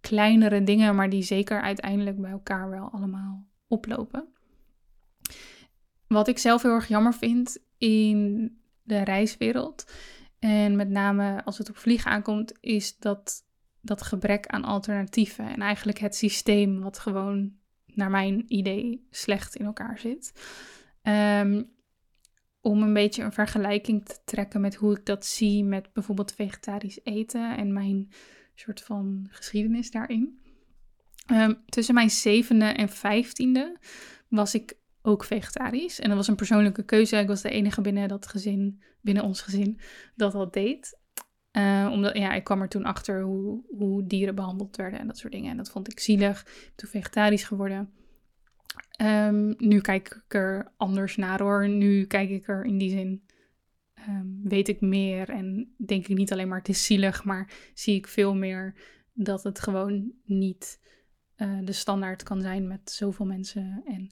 kleinere dingen, maar die zeker uiteindelijk bij elkaar wel allemaal oplopen. Wat ik zelf heel erg jammer vind in de reiswereld, en met name als het op vliegen aankomt, is dat, dat gebrek aan alternatieven en eigenlijk het systeem wat gewoon naar mijn idee slecht in elkaar zit. Um, om een beetje een vergelijking te trekken met hoe ik dat zie met bijvoorbeeld vegetarisch eten en mijn soort van geschiedenis daarin. Um, tussen mijn zevende en vijftiende was ik ook vegetarisch. En dat was een persoonlijke keuze. Ik was de enige binnen dat gezin, binnen ons gezin, dat dat deed. Uh, omdat ja, ik kwam er toen achter hoe, hoe dieren behandeld werden en dat soort dingen. En dat vond ik zielig. Toen vegetarisch geworden. Um, nu kijk ik er anders naar hoor. Nu kijk ik er in die zin, um, weet ik meer en denk ik niet alleen maar het is zielig, maar zie ik veel meer dat het gewoon niet uh, de standaard kan zijn met zoveel mensen. En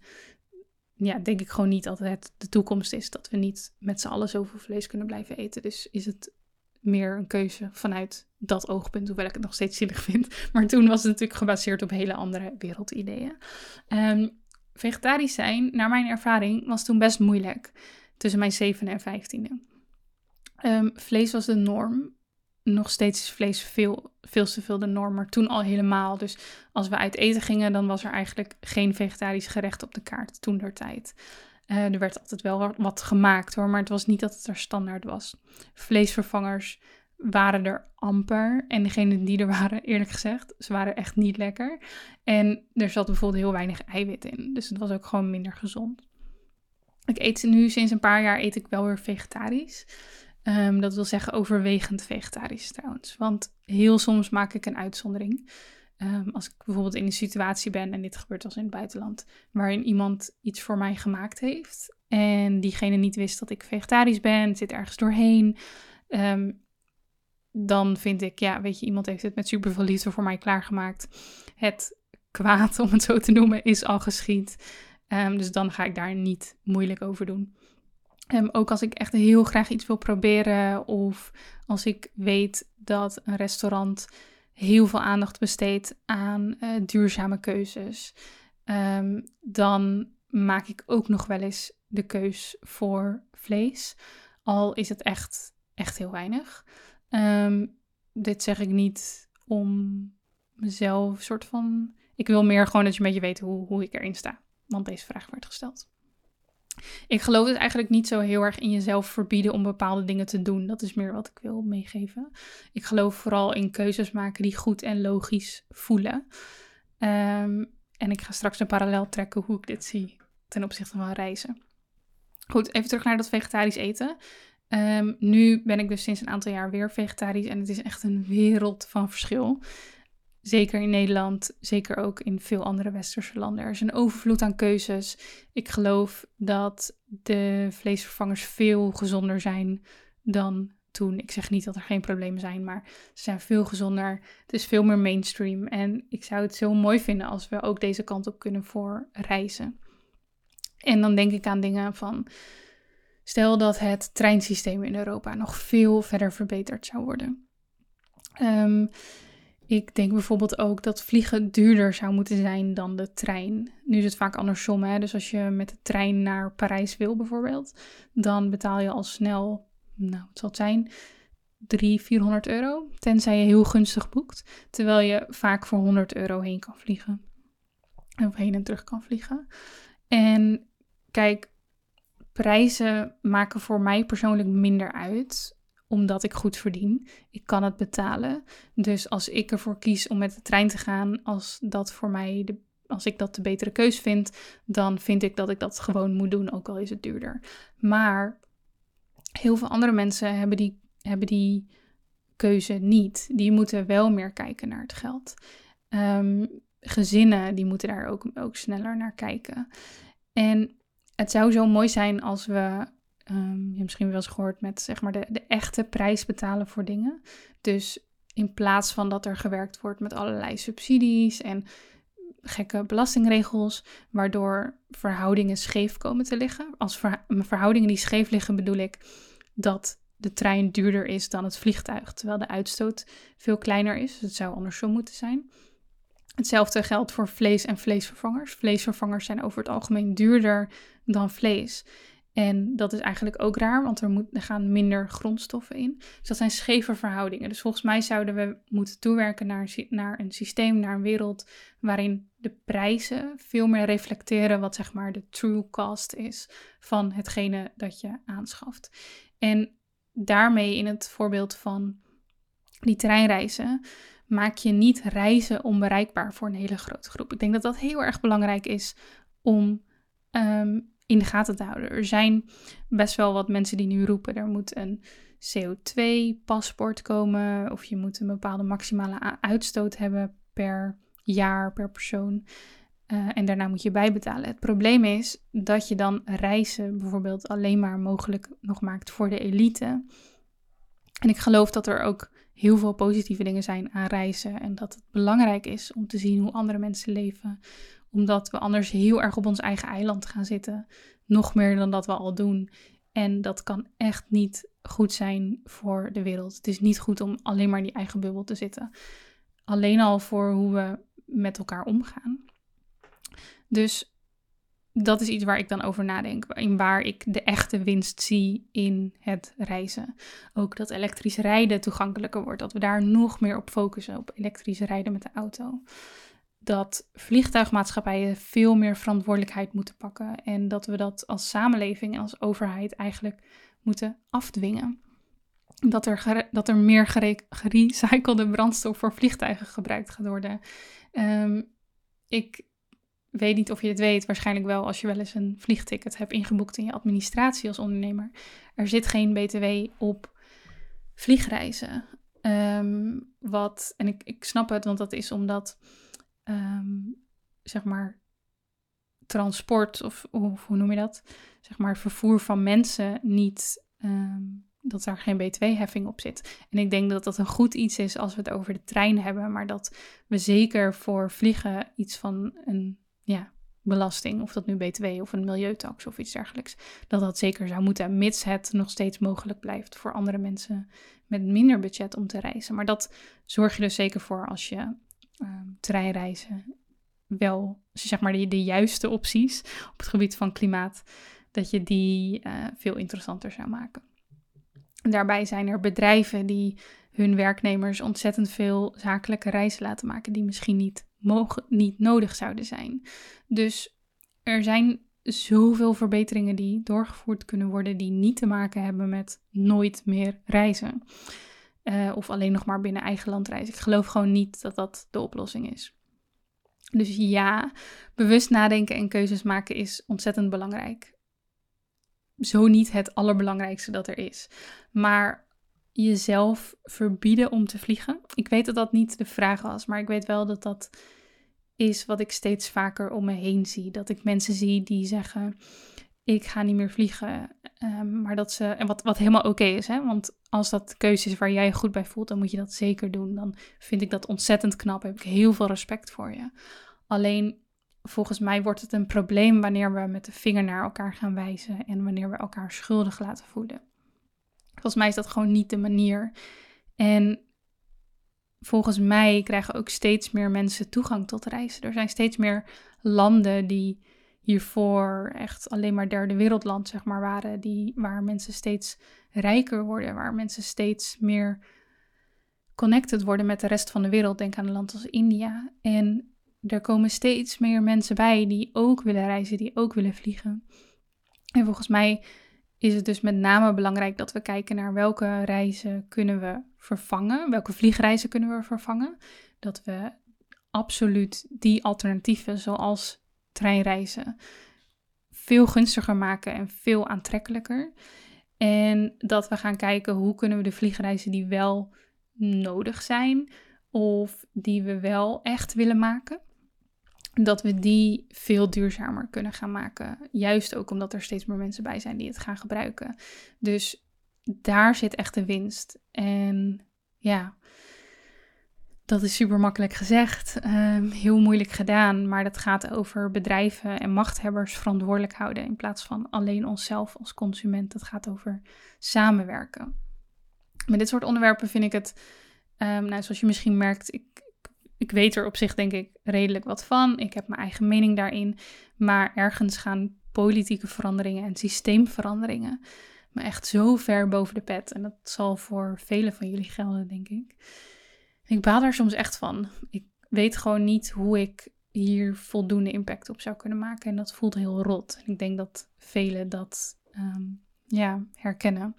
ja, denk ik gewoon niet dat het de toekomst is dat we niet met z'n allen zoveel vlees kunnen blijven eten. Dus is het meer een keuze vanuit dat oogpunt, hoewel ik het nog steeds zielig vind. [laughs] Maar toen was het natuurlijk gebaseerd op hele andere wereldideeën. Um, vegetarisch zijn, naar mijn ervaring, was toen best moeilijk. Tussen mijn zevende en vijftiende. Um, vlees was de norm. Nog steeds is vlees veel, veel te veel de norm, maar toen al helemaal. Dus als we uit eten gingen, dan was er eigenlijk geen vegetarisch gerecht op de kaart toen der tijd. Uh, er werd altijd wel wat gemaakt hoor, maar het was niet dat het er standaard was. Vleesvervangers waren er amper. En degene die er waren, eerlijk gezegd, ze waren echt niet lekker. En er zat bijvoorbeeld heel weinig eiwit in. Dus het was ook gewoon minder gezond. Ik eet nu sinds een paar jaar eet ik wel weer vegetarisch. Um, dat wil zeggen overwegend vegetarisch trouwens. Want heel soms maak ik een uitzondering. Um, als ik bijvoorbeeld in een situatie ben, en dit gebeurt als in het buitenland, waarin iemand iets voor mij gemaakt heeft. En diegene niet wist dat ik vegetarisch ben, zit ergens doorheen. Um, dan vind ik, ja, weet je, iemand heeft het met super veel liefde voor mij klaargemaakt. Het kwaad, om het zo te noemen, is al geschied. Um, dus dan ga ik daar niet moeilijk over doen. Um, ook als ik echt heel graag iets wil proberen of als ik weet dat een restaurant heel veel aandacht besteedt aan uh, duurzame keuzes, um, dan maak ik ook nog wel eens de keus voor vlees. Al is het echt, echt heel weinig. Um, dit zeg ik niet om mezelf soort van. Ik wil meer gewoon dat je een beetje weet hoe, hoe ik erin sta. Want deze vraag werd gesteld. Ik geloof dus eigenlijk niet zo heel erg in jezelf verbieden om bepaalde dingen te doen. Dat is meer wat ik wil meegeven. Ik geloof vooral in keuzes maken die goed en logisch voelen. Ehm, en ik ga straks een parallel trekken hoe ik dit zie ten opzichte van reizen. Goed, even terug naar dat vegetarisch eten. Ehm, nu ben ik dus sinds een aantal jaar weer vegetarisch en het is echt een wereld van verschil. Zeker in Nederland, zeker ook in veel andere westerse landen. Er is een overvloed aan keuzes. Ik geloof dat de vleesvervangers veel gezonder zijn dan toen. Ik zeg niet dat er geen problemen zijn, maar ze zijn veel gezonder. Het is veel meer mainstream. En ik zou het zo mooi vinden als we ook deze kant op kunnen voor reizen. En dan denk ik aan dingen van. Stel dat het treinsysteem in Europa nog veel verder verbeterd zou worden. Um, ik denk bijvoorbeeld ook dat vliegen duurder zou moeten zijn dan de trein. Nu is het vaak andersom. Hè? Dus als je met de trein naar Parijs wil bijvoorbeeld, dan betaal je al snel, nou het zal het zijn, 300, 400 euro. Tenzij je heel gunstig boekt. Terwijl je vaak voor 100 euro heen kan vliegen. Of heen en terug kan vliegen. En kijk, prijzen maken voor mij persoonlijk minder uit omdat ik goed verdien. Ik kan het betalen. Dus als ik ervoor kies om met de trein te gaan, als dat voor mij de, als ik dat de betere keus vind, dan vind ik dat ik dat gewoon moet doen, ook al is het duurder. Maar heel veel andere mensen hebben die, hebben die keuze niet. Die moeten wel meer kijken naar het geld. Um, gezinnen, die moeten daar ook, ook sneller naar kijken. En het zou zo mooi zijn als we um, je hebt misschien wel eens gehoord met zeg maar de, de echte prijs betalen voor dingen. Dus in plaats van dat er gewerkt wordt met allerlei subsidies en gekke belastingregels, waardoor verhoudingen scheef komen te liggen. Als verhoudingen die scheef liggen bedoel ik dat de trein duurder is dan het vliegtuig, terwijl de uitstoot veel kleiner is. Het zou andersom moeten zijn. Hetzelfde geldt voor vlees en vleesvervangers. Vleesvervangers zijn over het algemeen duurder dan vlees. En dat is eigenlijk ook raar, want er, moet, er gaan minder grondstoffen in. Dus dat zijn scheve verhoudingen. Dus volgens mij zouden we moeten toewerken naar, naar een systeem, naar een wereld waarin de prijzen veel meer reflecteren wat zeg maar de true cost is van hetgene dat je aanschaft. En daarmee in het voorbeeld van die treinreizen maak je niet reizen onbereikbaar voor een hele grote groep. Ik denk dat dat heel erg belangrijk is om um, in de gaten te houden. Er zijn best wel wat mensen die nu roepen: er moet een CO2-paspoort komen. Of je moet een bepaalde maximale uitstoot hebben per jaar, per persoon. Uh, en daarna moet je bijbetalen. Het probleem is dat je dan reizen bijvoorbeeld alleen maar mogelijk nog maakt voor de elite. En ik geloof dat er ook heel veel positieve dingen zijn aan reizen. En dat het belangrijk is om te zien hoe andere mensen leven omdat we anders heel erg op ons eigen eiland gaan zitten. Nog meer dan dat we al doen. En dat kan echt niet goed zijn voor de wereld. Het is niet goed om alleen maar in die eigen bubbel te zitten. Alleen al voor hoe we met elkaar omgaan. Dus dat is iets waar ik dan over nadenk. In waar ik de echte winst zie in het reizen. Ook dat elektrisch rijden toegankelijker wordt. Dat we daar nog meer op focussen. Op elektrisch rijden met de auto dat vliegtuigmaatschappijen veel meer verantwoordelijkheid moeten pakken. En dat we dat als samenleving en als overheid eigenlijk moeten afdwingen. Dat er, dat er meer gerecyclede brandstof voor vliegtuigen gebruikt gaat worden. Um, ik weet niet of je het weet, waarschijnlijk wel als je wel eens een vliegticket hebt ingeboekt in je administratie als ondernemer. Er zit geen BTW op vliegreizen. Um, wat, en ik, ik snap het, want dat is omdat Ehm, zeg maar, transport of, of, hoe noem je dat? Zeg maar, vervoer van mensen niet, ehm, dat daar geen btw-heffing op zit. En ik denk dat dat een goed iets is als we het over de trein hebben, maar dat we zeker voor vliegen iets van een, ja, belasting, of dat nu btw of een milieutax of iets dergelijks, dat dat zeker zou moeten, mits het nog steeds mogelijk blijft voor andere mensen met minder budget om te reizen. Maar dat zorg je dus zeker voor als je um, treinreizen wel, zeg maar, de, de, juiste opties op het gebied van klimaat, dat je die uh, veel interessanter zou maken. Daarbij zijn er bedrijven die hun werknemers ontzettend veel zakelijke reizen laten maken die misschien niet, mogen, niet nodig zouden zijn. Dus er zijn zoveel verbeteringen die doorgevoerd kunnen worden die niet te maken hebben met nooit meer reizen. Uh, of alleen nog maar binnen eigen land reizen. Ik geloof gewoon niet dat dat de oplossing is. Dus ja, bewust nadenken en keuzes maken is ontzettend belangrijk. Zo niet het allerbelangrijkste dat er is. Maar jezelf verbieden om te vliegen. Ik weet dat dat niet de vraag was, maar ik weet wel dat dat is wat ik steeds vaker om me heen zie. Dat ik mensen zie die zeggen: Ik ga niet meer vliegen. Ehm, maar dat ze. En wat, wat helemaal oké is, hè? Want als dat keuze is waar jij je goed bij voelt, dan moet je dat zeker doen. Dan vind ik dat ontzettend knap. Heb ik heel veel respect voor je. Alleen volgens mij wordt het een probleem wanneer we met de vinger naar elkaar gaan wijzen en wanneer we elkaar schuldig laten voelen. Volgens mij is dat gewoon niet de manier. En volgens mij krijgen ook steeds meer mensen toegang tot reizen. Er zijn steeds meer landen die hiervoor echt alleen maar derde wereldland zeg maar waren, die, waar mensen steeds rijker worden, waar mensen steeds meer connected worden met de rest van de wereld. Denk aan een land als India. En er komen steeds meer mensen bij die ook willen reizen, die ook willen vliegen. En volgens mij is het dus met name belangrijk dat we kijken naar welke reizen kunnen we vervangen, welke vliegreizen kunnen we vervangen. Dat we absoluut die alternatieven, zoals treinreizen, veel gunstiger maken en veel aantrekkelijker. En dat we gaan kijken hoe kunnen we de vliegreizen die wel nodig zijn of die we wel echt willen maken, dat we die veel duurzamer kunnen gaan maken. Juist ook omdat er steeds meer mensen bij zijn die het gaan gebruiken. Dus daar zit echt de winst. En ja, dat is super makkelijk gezegd, ehm, heel moeilijk gedaan, maar dat gaat over bedrijven en machthebbers verantwoordelijk houden in plaats van alleen onszelf als consument. Dat gaat over samenwerken. Met dit soort onderwerpen vind ik het, um, nou, zoals je misschien merkt, ik, ik weet er op zich denk ik redelijk wat van. Ik heb mijn eigen mening daarin, maar ergens gaan politieke veranderingen en systeemveranderingen me echt zo ver boven de pet. En dat zal voor velen van jullie gelden, denk ik. Ik baal daar soms echt van. Ik weet gewoon niet hoe ik hier voldoende impact op zou kunnen maken. En dat voelt heel rot. En ik denk dat velen dat ehm, ja, herkennen.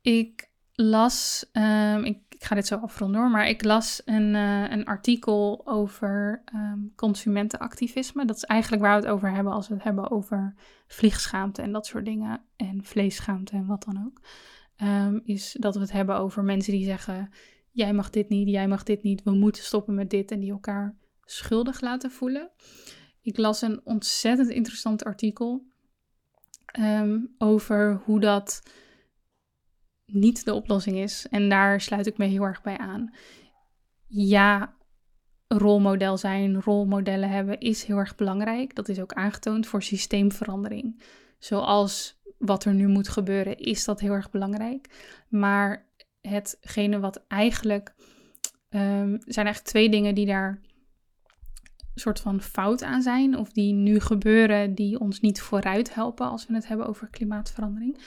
Ik las, um, ik, ik, ga dit zo afronden hoor, maar ik las een, uh, een artikel over um, consumentenactivisme. Dat is eigenlijk waar we het over hebben als we het hebben over vliegschaamte en dat soort dingen. En vleesschaamte en wat dan ook. Um, is dat we het hebben over mensen die zeggen: jij mag dit niet, jij mag dit niet, we moeten stoppen met dit en die elkaar schuldig laten voelen. Ik las een ontzettend interessant artikel um, over hoe dat niet de oplossing is. En daar sluit ik me heel erg bij aan. Ja, rolmodel zijn, rolmodellen hebben is heel erg belangrijk. Dat is ook aangetoond voor systeemverandering. Zoals wat er nu moet gebeuren, is dat heel erg belangrijk. Maar hetgene wat eigenlijk. Um, zijn eigenlijk twee dingen die daar soort van fout aan zijn. Of die nu gebeuren, die ons niet vooruit helpen als we het hebben over klimaatverandering.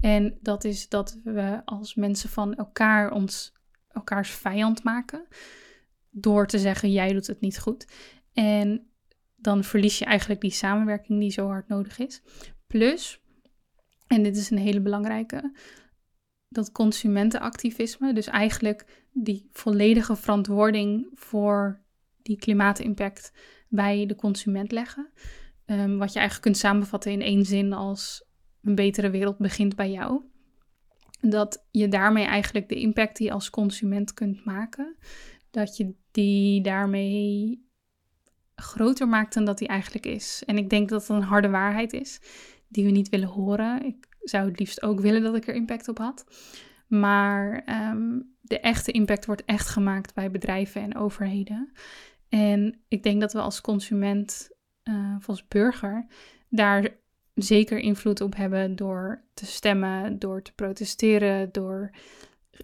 En dat is dat we als mensen van elkaar ons elkaars vijand maken. Door te zeggen, jij doet het niet goed. En dan verlies je eigenlijk die samenwerking die zo hard nodig is. Plus, en dit is een hele belangrijke, dat consumentenactivisme, dus eigenlijk die volledige verantwoording voor die klimaatimpact bij de consument leggen. Um, wat je eigenlijk kunt samenvatten in één zin als een betere wereld begint bij jou. Dat je daarmee eigenlijk de impact die je als consument kunt maken, dat je die daarmee groter maakt dan dat die eigenlijk is. En ik denk dat dat een harde waarheid is die we niet willen horen. Ik zou het liefst ook willen dat ik er impact op had. Maar um, de echte impact wordt echt gemaakt bij bedrijven en overheden. En ik denk dat we als consument, uh, of als burger, daar zeker invloed op hebben door te stemmen, door te protesteren, door.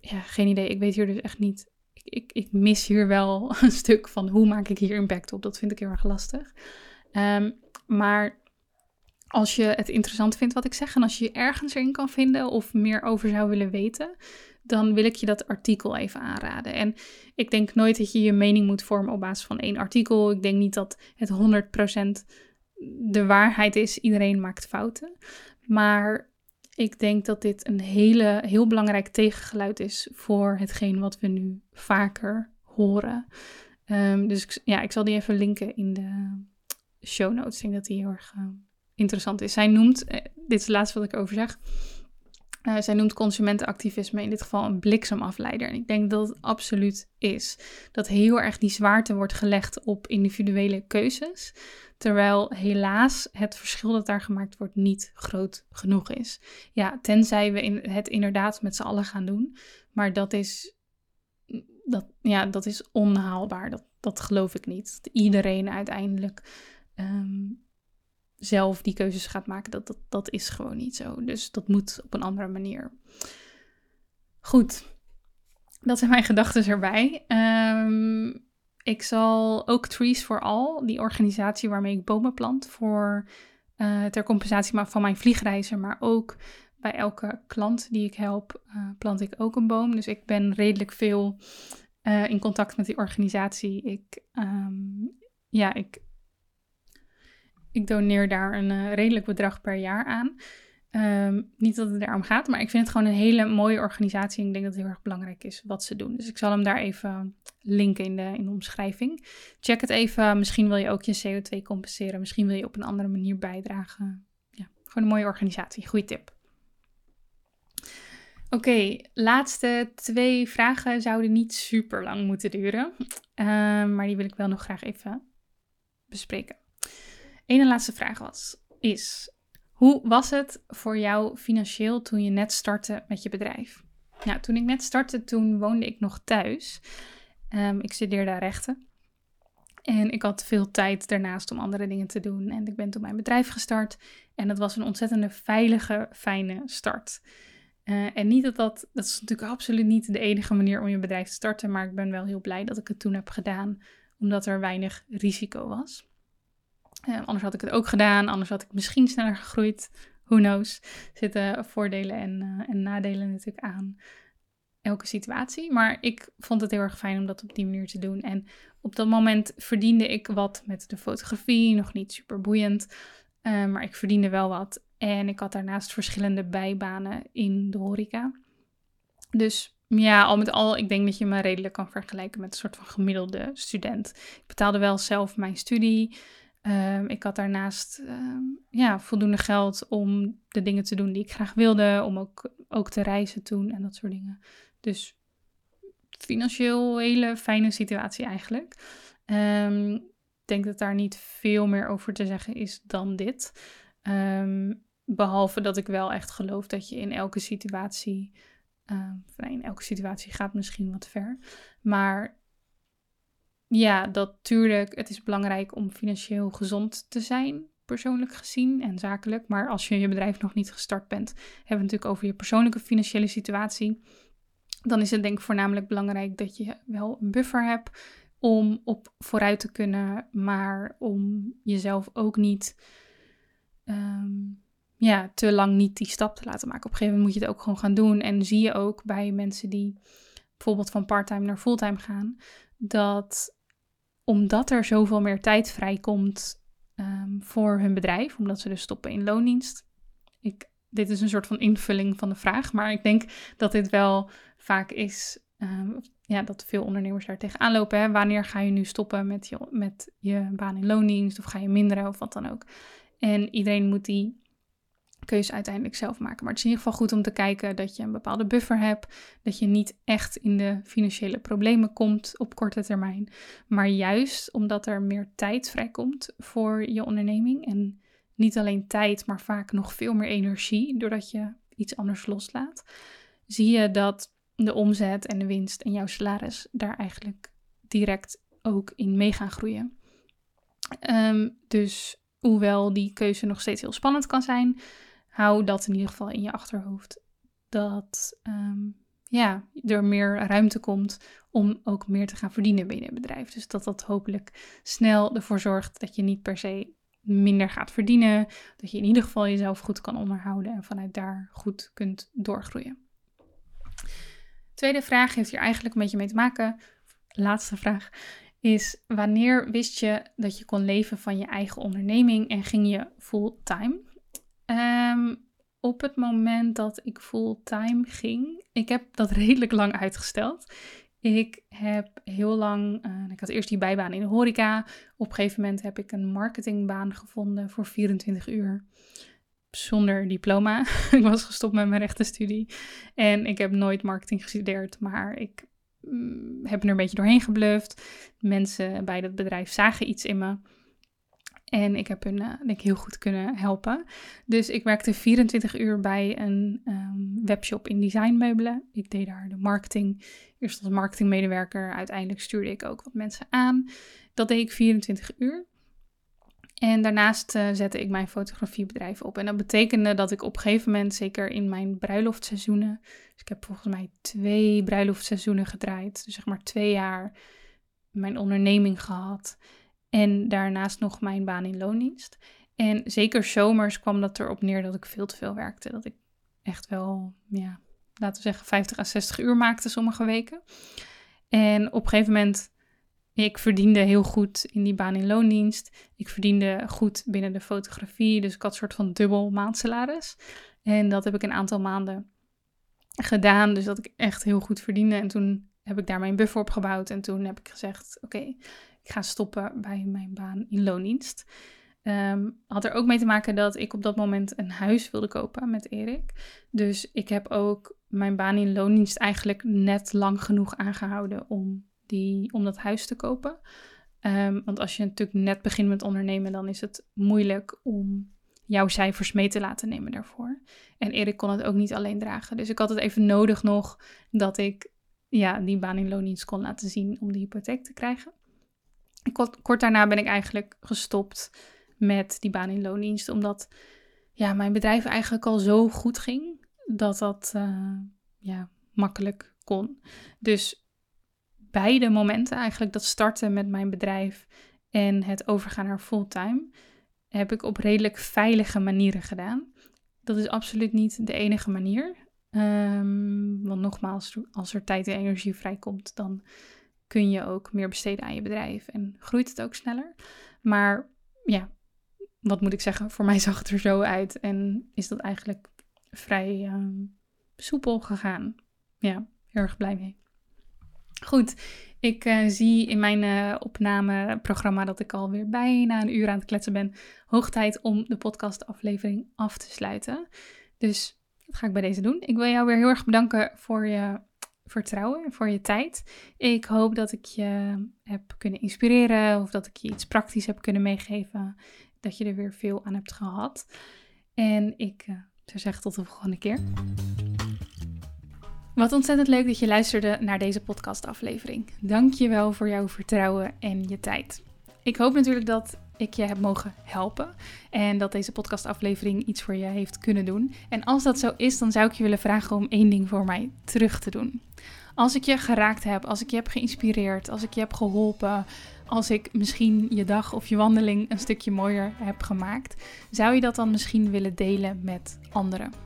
Ja, geen idee. Ik weet hier dus echt niet. Ik, ik, ik mis hier wel [laughs] een stuk van hoe maak ik hier impact op. Dat vind ik heel erg lastig. Um, maar als je het interessant vindt wat ik zeg en als je je ergens erin kan vinden of meer over zou willen weten, dan wil ik je dat artikel even aanraden. En ik denk nooit dat je je mening moet vormen op basis van één artikel. Ik denk niet dat het 100% de waarheid is. Iedereen maakt fouten. Maar ik denk dat dit een hele, heel belangrijk tegengeluid is voor hetgeen wat we nu vaker horen. Ehm, dus ja, ik zal die even linken in de show notes. Ik denk dat die heel erg uh, interessant is. Zij noemt, eh, dit is het laatste wat ik over zeg. Uh, zij noemt consumentenactivisme in dit geval een bliksemafleider. En ik denk dat het absoluut is. Dat heel erg die zwaarte wordt gelegd op individuele keuzes. Terwijl helaas het verschil dat daar gemaakt wordt niet groot genoeg is. Ja, tenzij we het inderdaad met z'n allen gaan doen. Maar dat is, dat, ja, dat is onhaalbaar. Dat, dat geloof ik niet. Dat iedereen uiteindelijk ehm, zelf die keuzes gaat maken. Dat, dat, dat is gewoon niet zo. Dus dat moet op een andere manier. Goed, dat zijn mijn gedachten erbij. Um, ik zal ook Trees for All, die organisatie waarmee ik bomen plant, voor uh, ter compensatie van mijn vliegreizen, maar ook bij elke klant die ik help, uh, plant ik ook een boom. Dus ik ben redelijk veel uh, in contact met die organisatie. Ik, um, ja, ik ik doneer daar een uh, redelijk bedrag per jaar aan. Um, niet dat het daarom gaat, maar ik vind het gewoon een hele mooie organisatie. En ik denk dat het heel erg belangrijk is wat ze doen. Dus ik zal hem daar even linken in de, in de omschrijving. Check het even. Misschien wil je ook je CO2 compenseren. Misschien wil je op een andere manier bijdragen. Ja, gewoon een mooie organisatie. Goeie tip. Oké, laatste twee vragen zouden niet super lang moeten duren. Uh, maar die wil ik wel nog graag even bespreken. Eén laatste vraag was, is, hoe was het voor jou financieel toen je net startte met je bedrijf? Nou, toen ik net startte, toen woonde ik nog thuis. Um, ik studeerde rechten. En ik had veel tijd daarnaast om andere dingen te doen. En ik ben toen mijn bedrijf gestart. En dat was een ontzettende veilige, fijne start. Uh, en niet dat dat, dat is natuurlijk absoluut niet de enige manier om je bedrijf te starten. Maar ik ben wel heel blij dat ik het toen heb gedaan, omdat er weinig risico was. Uh, anders had ik het ook gedaan, anders had ik misschien sneller gegroeid. Who knows? Zitten voordelen en, uh, en nadelen natuurlijk aan elke situatie. Maar ik vond het heel erg fijn om dat op die manier te doen. En op dat moment verdiende ik wat met de fotografie, nog niet super boeiend. Uh, maar ik verdiende wel wat. En ik had daarnaast verschillende bijbanen in de horeca. Dus ja, al met al, ik denk dat je me redelijk kan vergelijken met een soort van gemiddelde student. Ik betaalde wel zelf mijn studie. Um, ik had daarnaast um, ja, voldoende geld om de dingen te doen die ik graag wilde, om ook, ook te reizen toen en dat soort dingen. Dus financieel hele fijne situatie eigenlijk. Um, ik denk dat daar niet veel meer over te zeggen is dan dit. behalve dat ik wel echt geloof dat je in elke situatie, nee, in elke situatie gaat misschien wat ver, maar ja, dat tuurlijk, het is belangrijk om financieel gezond te zijn, persoonlijk gezien en zakelijk. Maar als je je bedrijf nog niet gestart bent, hebben we het natuurlijk over je persoonlijke financiële situatie. Dan is het denk ik voornamelijk belangrijk dat je wel een buffer hebt om op vooruit te kunnen, maar om jezelf ook niet um, ja, te lang niet die stap te laten maken. Op een gegeven moment moet je het ook gewoon gaan doen. En zie je ook bij mensen die bijvoorbeeld van parttime naar fulltime gaan, dat omdat er zoveel meer tijd vrijkomt um, voor hun bedrijf, omdat ze dus stoppen in loondienst. Ik, dit is een soort van invulling van de vraag, maar ik denk dat dit wel vaak is um, ja, dat veel ondernemers daar tegenaan lopen. Hè? Wanneer ga je nu stoppen met je, met je baan in loondienst of ga je minderen of wat dan ook? En iedereen moet die keuze uiteindelijk zelf maken. Maar het is in ieder geval goed om te kijken dat je een bepaalde buffer hebt. Dat je niet echt in de financiële problemen komt op korte termijn. Maar juist omdat er meer tijd vrijkomt voor je onderneming. En niet alleen tijd, maar vaak nog veel meer energie. Doordat je iets anders loslaat. Zie je dat de omzet en de winst en jouw salaris daar eigenlijk direct ook in mee gaan groeien. Um, dus hoewel die keuze nog steeds heel spannend kan zijn, hou dat in ieder geval in je achterhoofd. Dat um, ja, er meer ruimte komt om ook meer te gaan verdienen binnen het bedrijf. Dus dat dat hopelijk snel ervoor zorgt dat je niet per se minder gaat verdienen. Dat je in ieder geval jezelf goed kan onderhouden en vanuit daar goed kunt doorgroeien. Tweede vraag heeft hier eigenlijk een beetje mee te maken. Laatste vraag is: wanneer wist je dat je kon leven van je eigen onderneming en ging je fulltime? Um, op het moment dat ik fulltime ging, ik heb dat [laughs] redelijk lang uitgesteld. Ik heb heel lang, uh, ik had eerst die bijbaan in de horeca. Op een gegeven moment heb ik een marketingbaan gevonden voor 24 uur. Zonder diploma. [laughs] ik was gestopt met mijn rechtenstudie. En ik heb nooit marketing gestudeerd, maar ik mm, heb er een beetje doorheen gebluft. Mensen bij dat bedrijf zagen iets in me. En ik heb hun uh, denk ik, heel goed kunnen helpen. Dus ik werkte 24 uur bij een um, webshop in designmeubelen. Ik deed daar de marketing. Eerst als marketingmedewerker. Uiteindelijk stuurde ik ook wat mensen aan. Dat deed ik 24 uur. En daarnaast uh, zette ik mijn fotografiebedrijf op. En dat betekende dat ik op een gegeven moment, zeker in mijn bruiloftseizoenen. Dus ik heb volgens mij twee bruiloftseizoenen gedraaid. Dus zeg maar twee jaar mijn onderneming gehad. En daarnaast nog mijn baan in loondienst. En zeker zomers kwam dat erop neer dat ik veel te veel werkte. Dat ik echt wel, ja, laten we zeggen 50 à 60 uur maakte sommige weken. En op een gegeven moment, ik verdiende heel goed in die baan in loondienst. Ik verdiende goed binnen de fotografie. Dus ik had een soort van dubbel maandsalaris. En dat heb ik een aantal maanden gedaan. Dus dat ik echt heel goed verdiende. En toen heb ik daar mijn buffer op gebouwd. En toen heb ik gezegd: Oké, ik ga stoppen bij mijn baan in loondienst. Um, had er ook mee te maken dat ik op dat moment een huis wilde kopen met Erik. Dus ik heb ook mijn baan in loondienst eigenlijk net lang genoeg aangehouden om, die, om dat huis te kopen. Um, want als je natuurlijk net begint met ondernemen, dan is het moeilijk om jouw cijfers mee te laten nemen daarvoor. En Erik kon het ook niet alleen dragen. Dus ik had het even nodig nog dat ik ja, die baan in loondienst kon laten zien om de hypotheek te krijgen. Kort, daarna ben ik eigenlijk gestopt met die baan in loondienst, omdat ja, mijn bedrijf eigenlijk al zo goed ging dat dat uh, ja, makkelijk kon. Dus beide momenten, eigenlijk dat starten met mijn bedrijf en het overgaan naar fulltime, heb ik op redelijk veilige manieren gedaan. Dat is absoluut niet de enige manier. Um, want nogmaals, als er tijd en energie vrijkomt, dan kun je ook meer besteden aan je bedrijf en groeit het ook sneller. Maar ja, wat moet ik zeggen? Voor mij [laughs] zag het er zo uit en is dat eigenlijk vrij uh, soepel gegaan. Ja, heel erg blij mee. Goed, ik uh, zie in mijn uh, opnameprogramma dat ik alweer bijna een uur aan het kletsen ben. Hoog tijd om de podcastaflevering af te sluiten. Dus dat ga ik bij deze doen. Ik wil jou weer heel erg bedanken voor je vertrouwen en voor je tijd. Ik hoop dat ik je heb kunnen inspireren of dat ik je iets praktisch heb kunnen meegeven. Dat je er weer veel aan hebt gehad. En ik uh, zou zeggen tot de volgende keer. Wat ontzettend leuk dat je luisterde naar deze podcastaflevering. Dank je wel voor jouw vertrouwen en je tijd. Ik hoop natuurlijk dat ik je heb mogen helpen en dat deze podcastaflevering iets voor je heeft kunnen doen. En als dat zo is, dan zou ik je willen vragen om één ding voor mij terug te doen. Als ik je geraakt heb, als ik je heb geïnspireerd, als ik je heb geholpen, als ik misschien je dag of je wandeling een stukje mooier heb gemaakt, zou je dat dan misschien willen delen met anderen?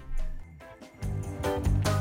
Thank you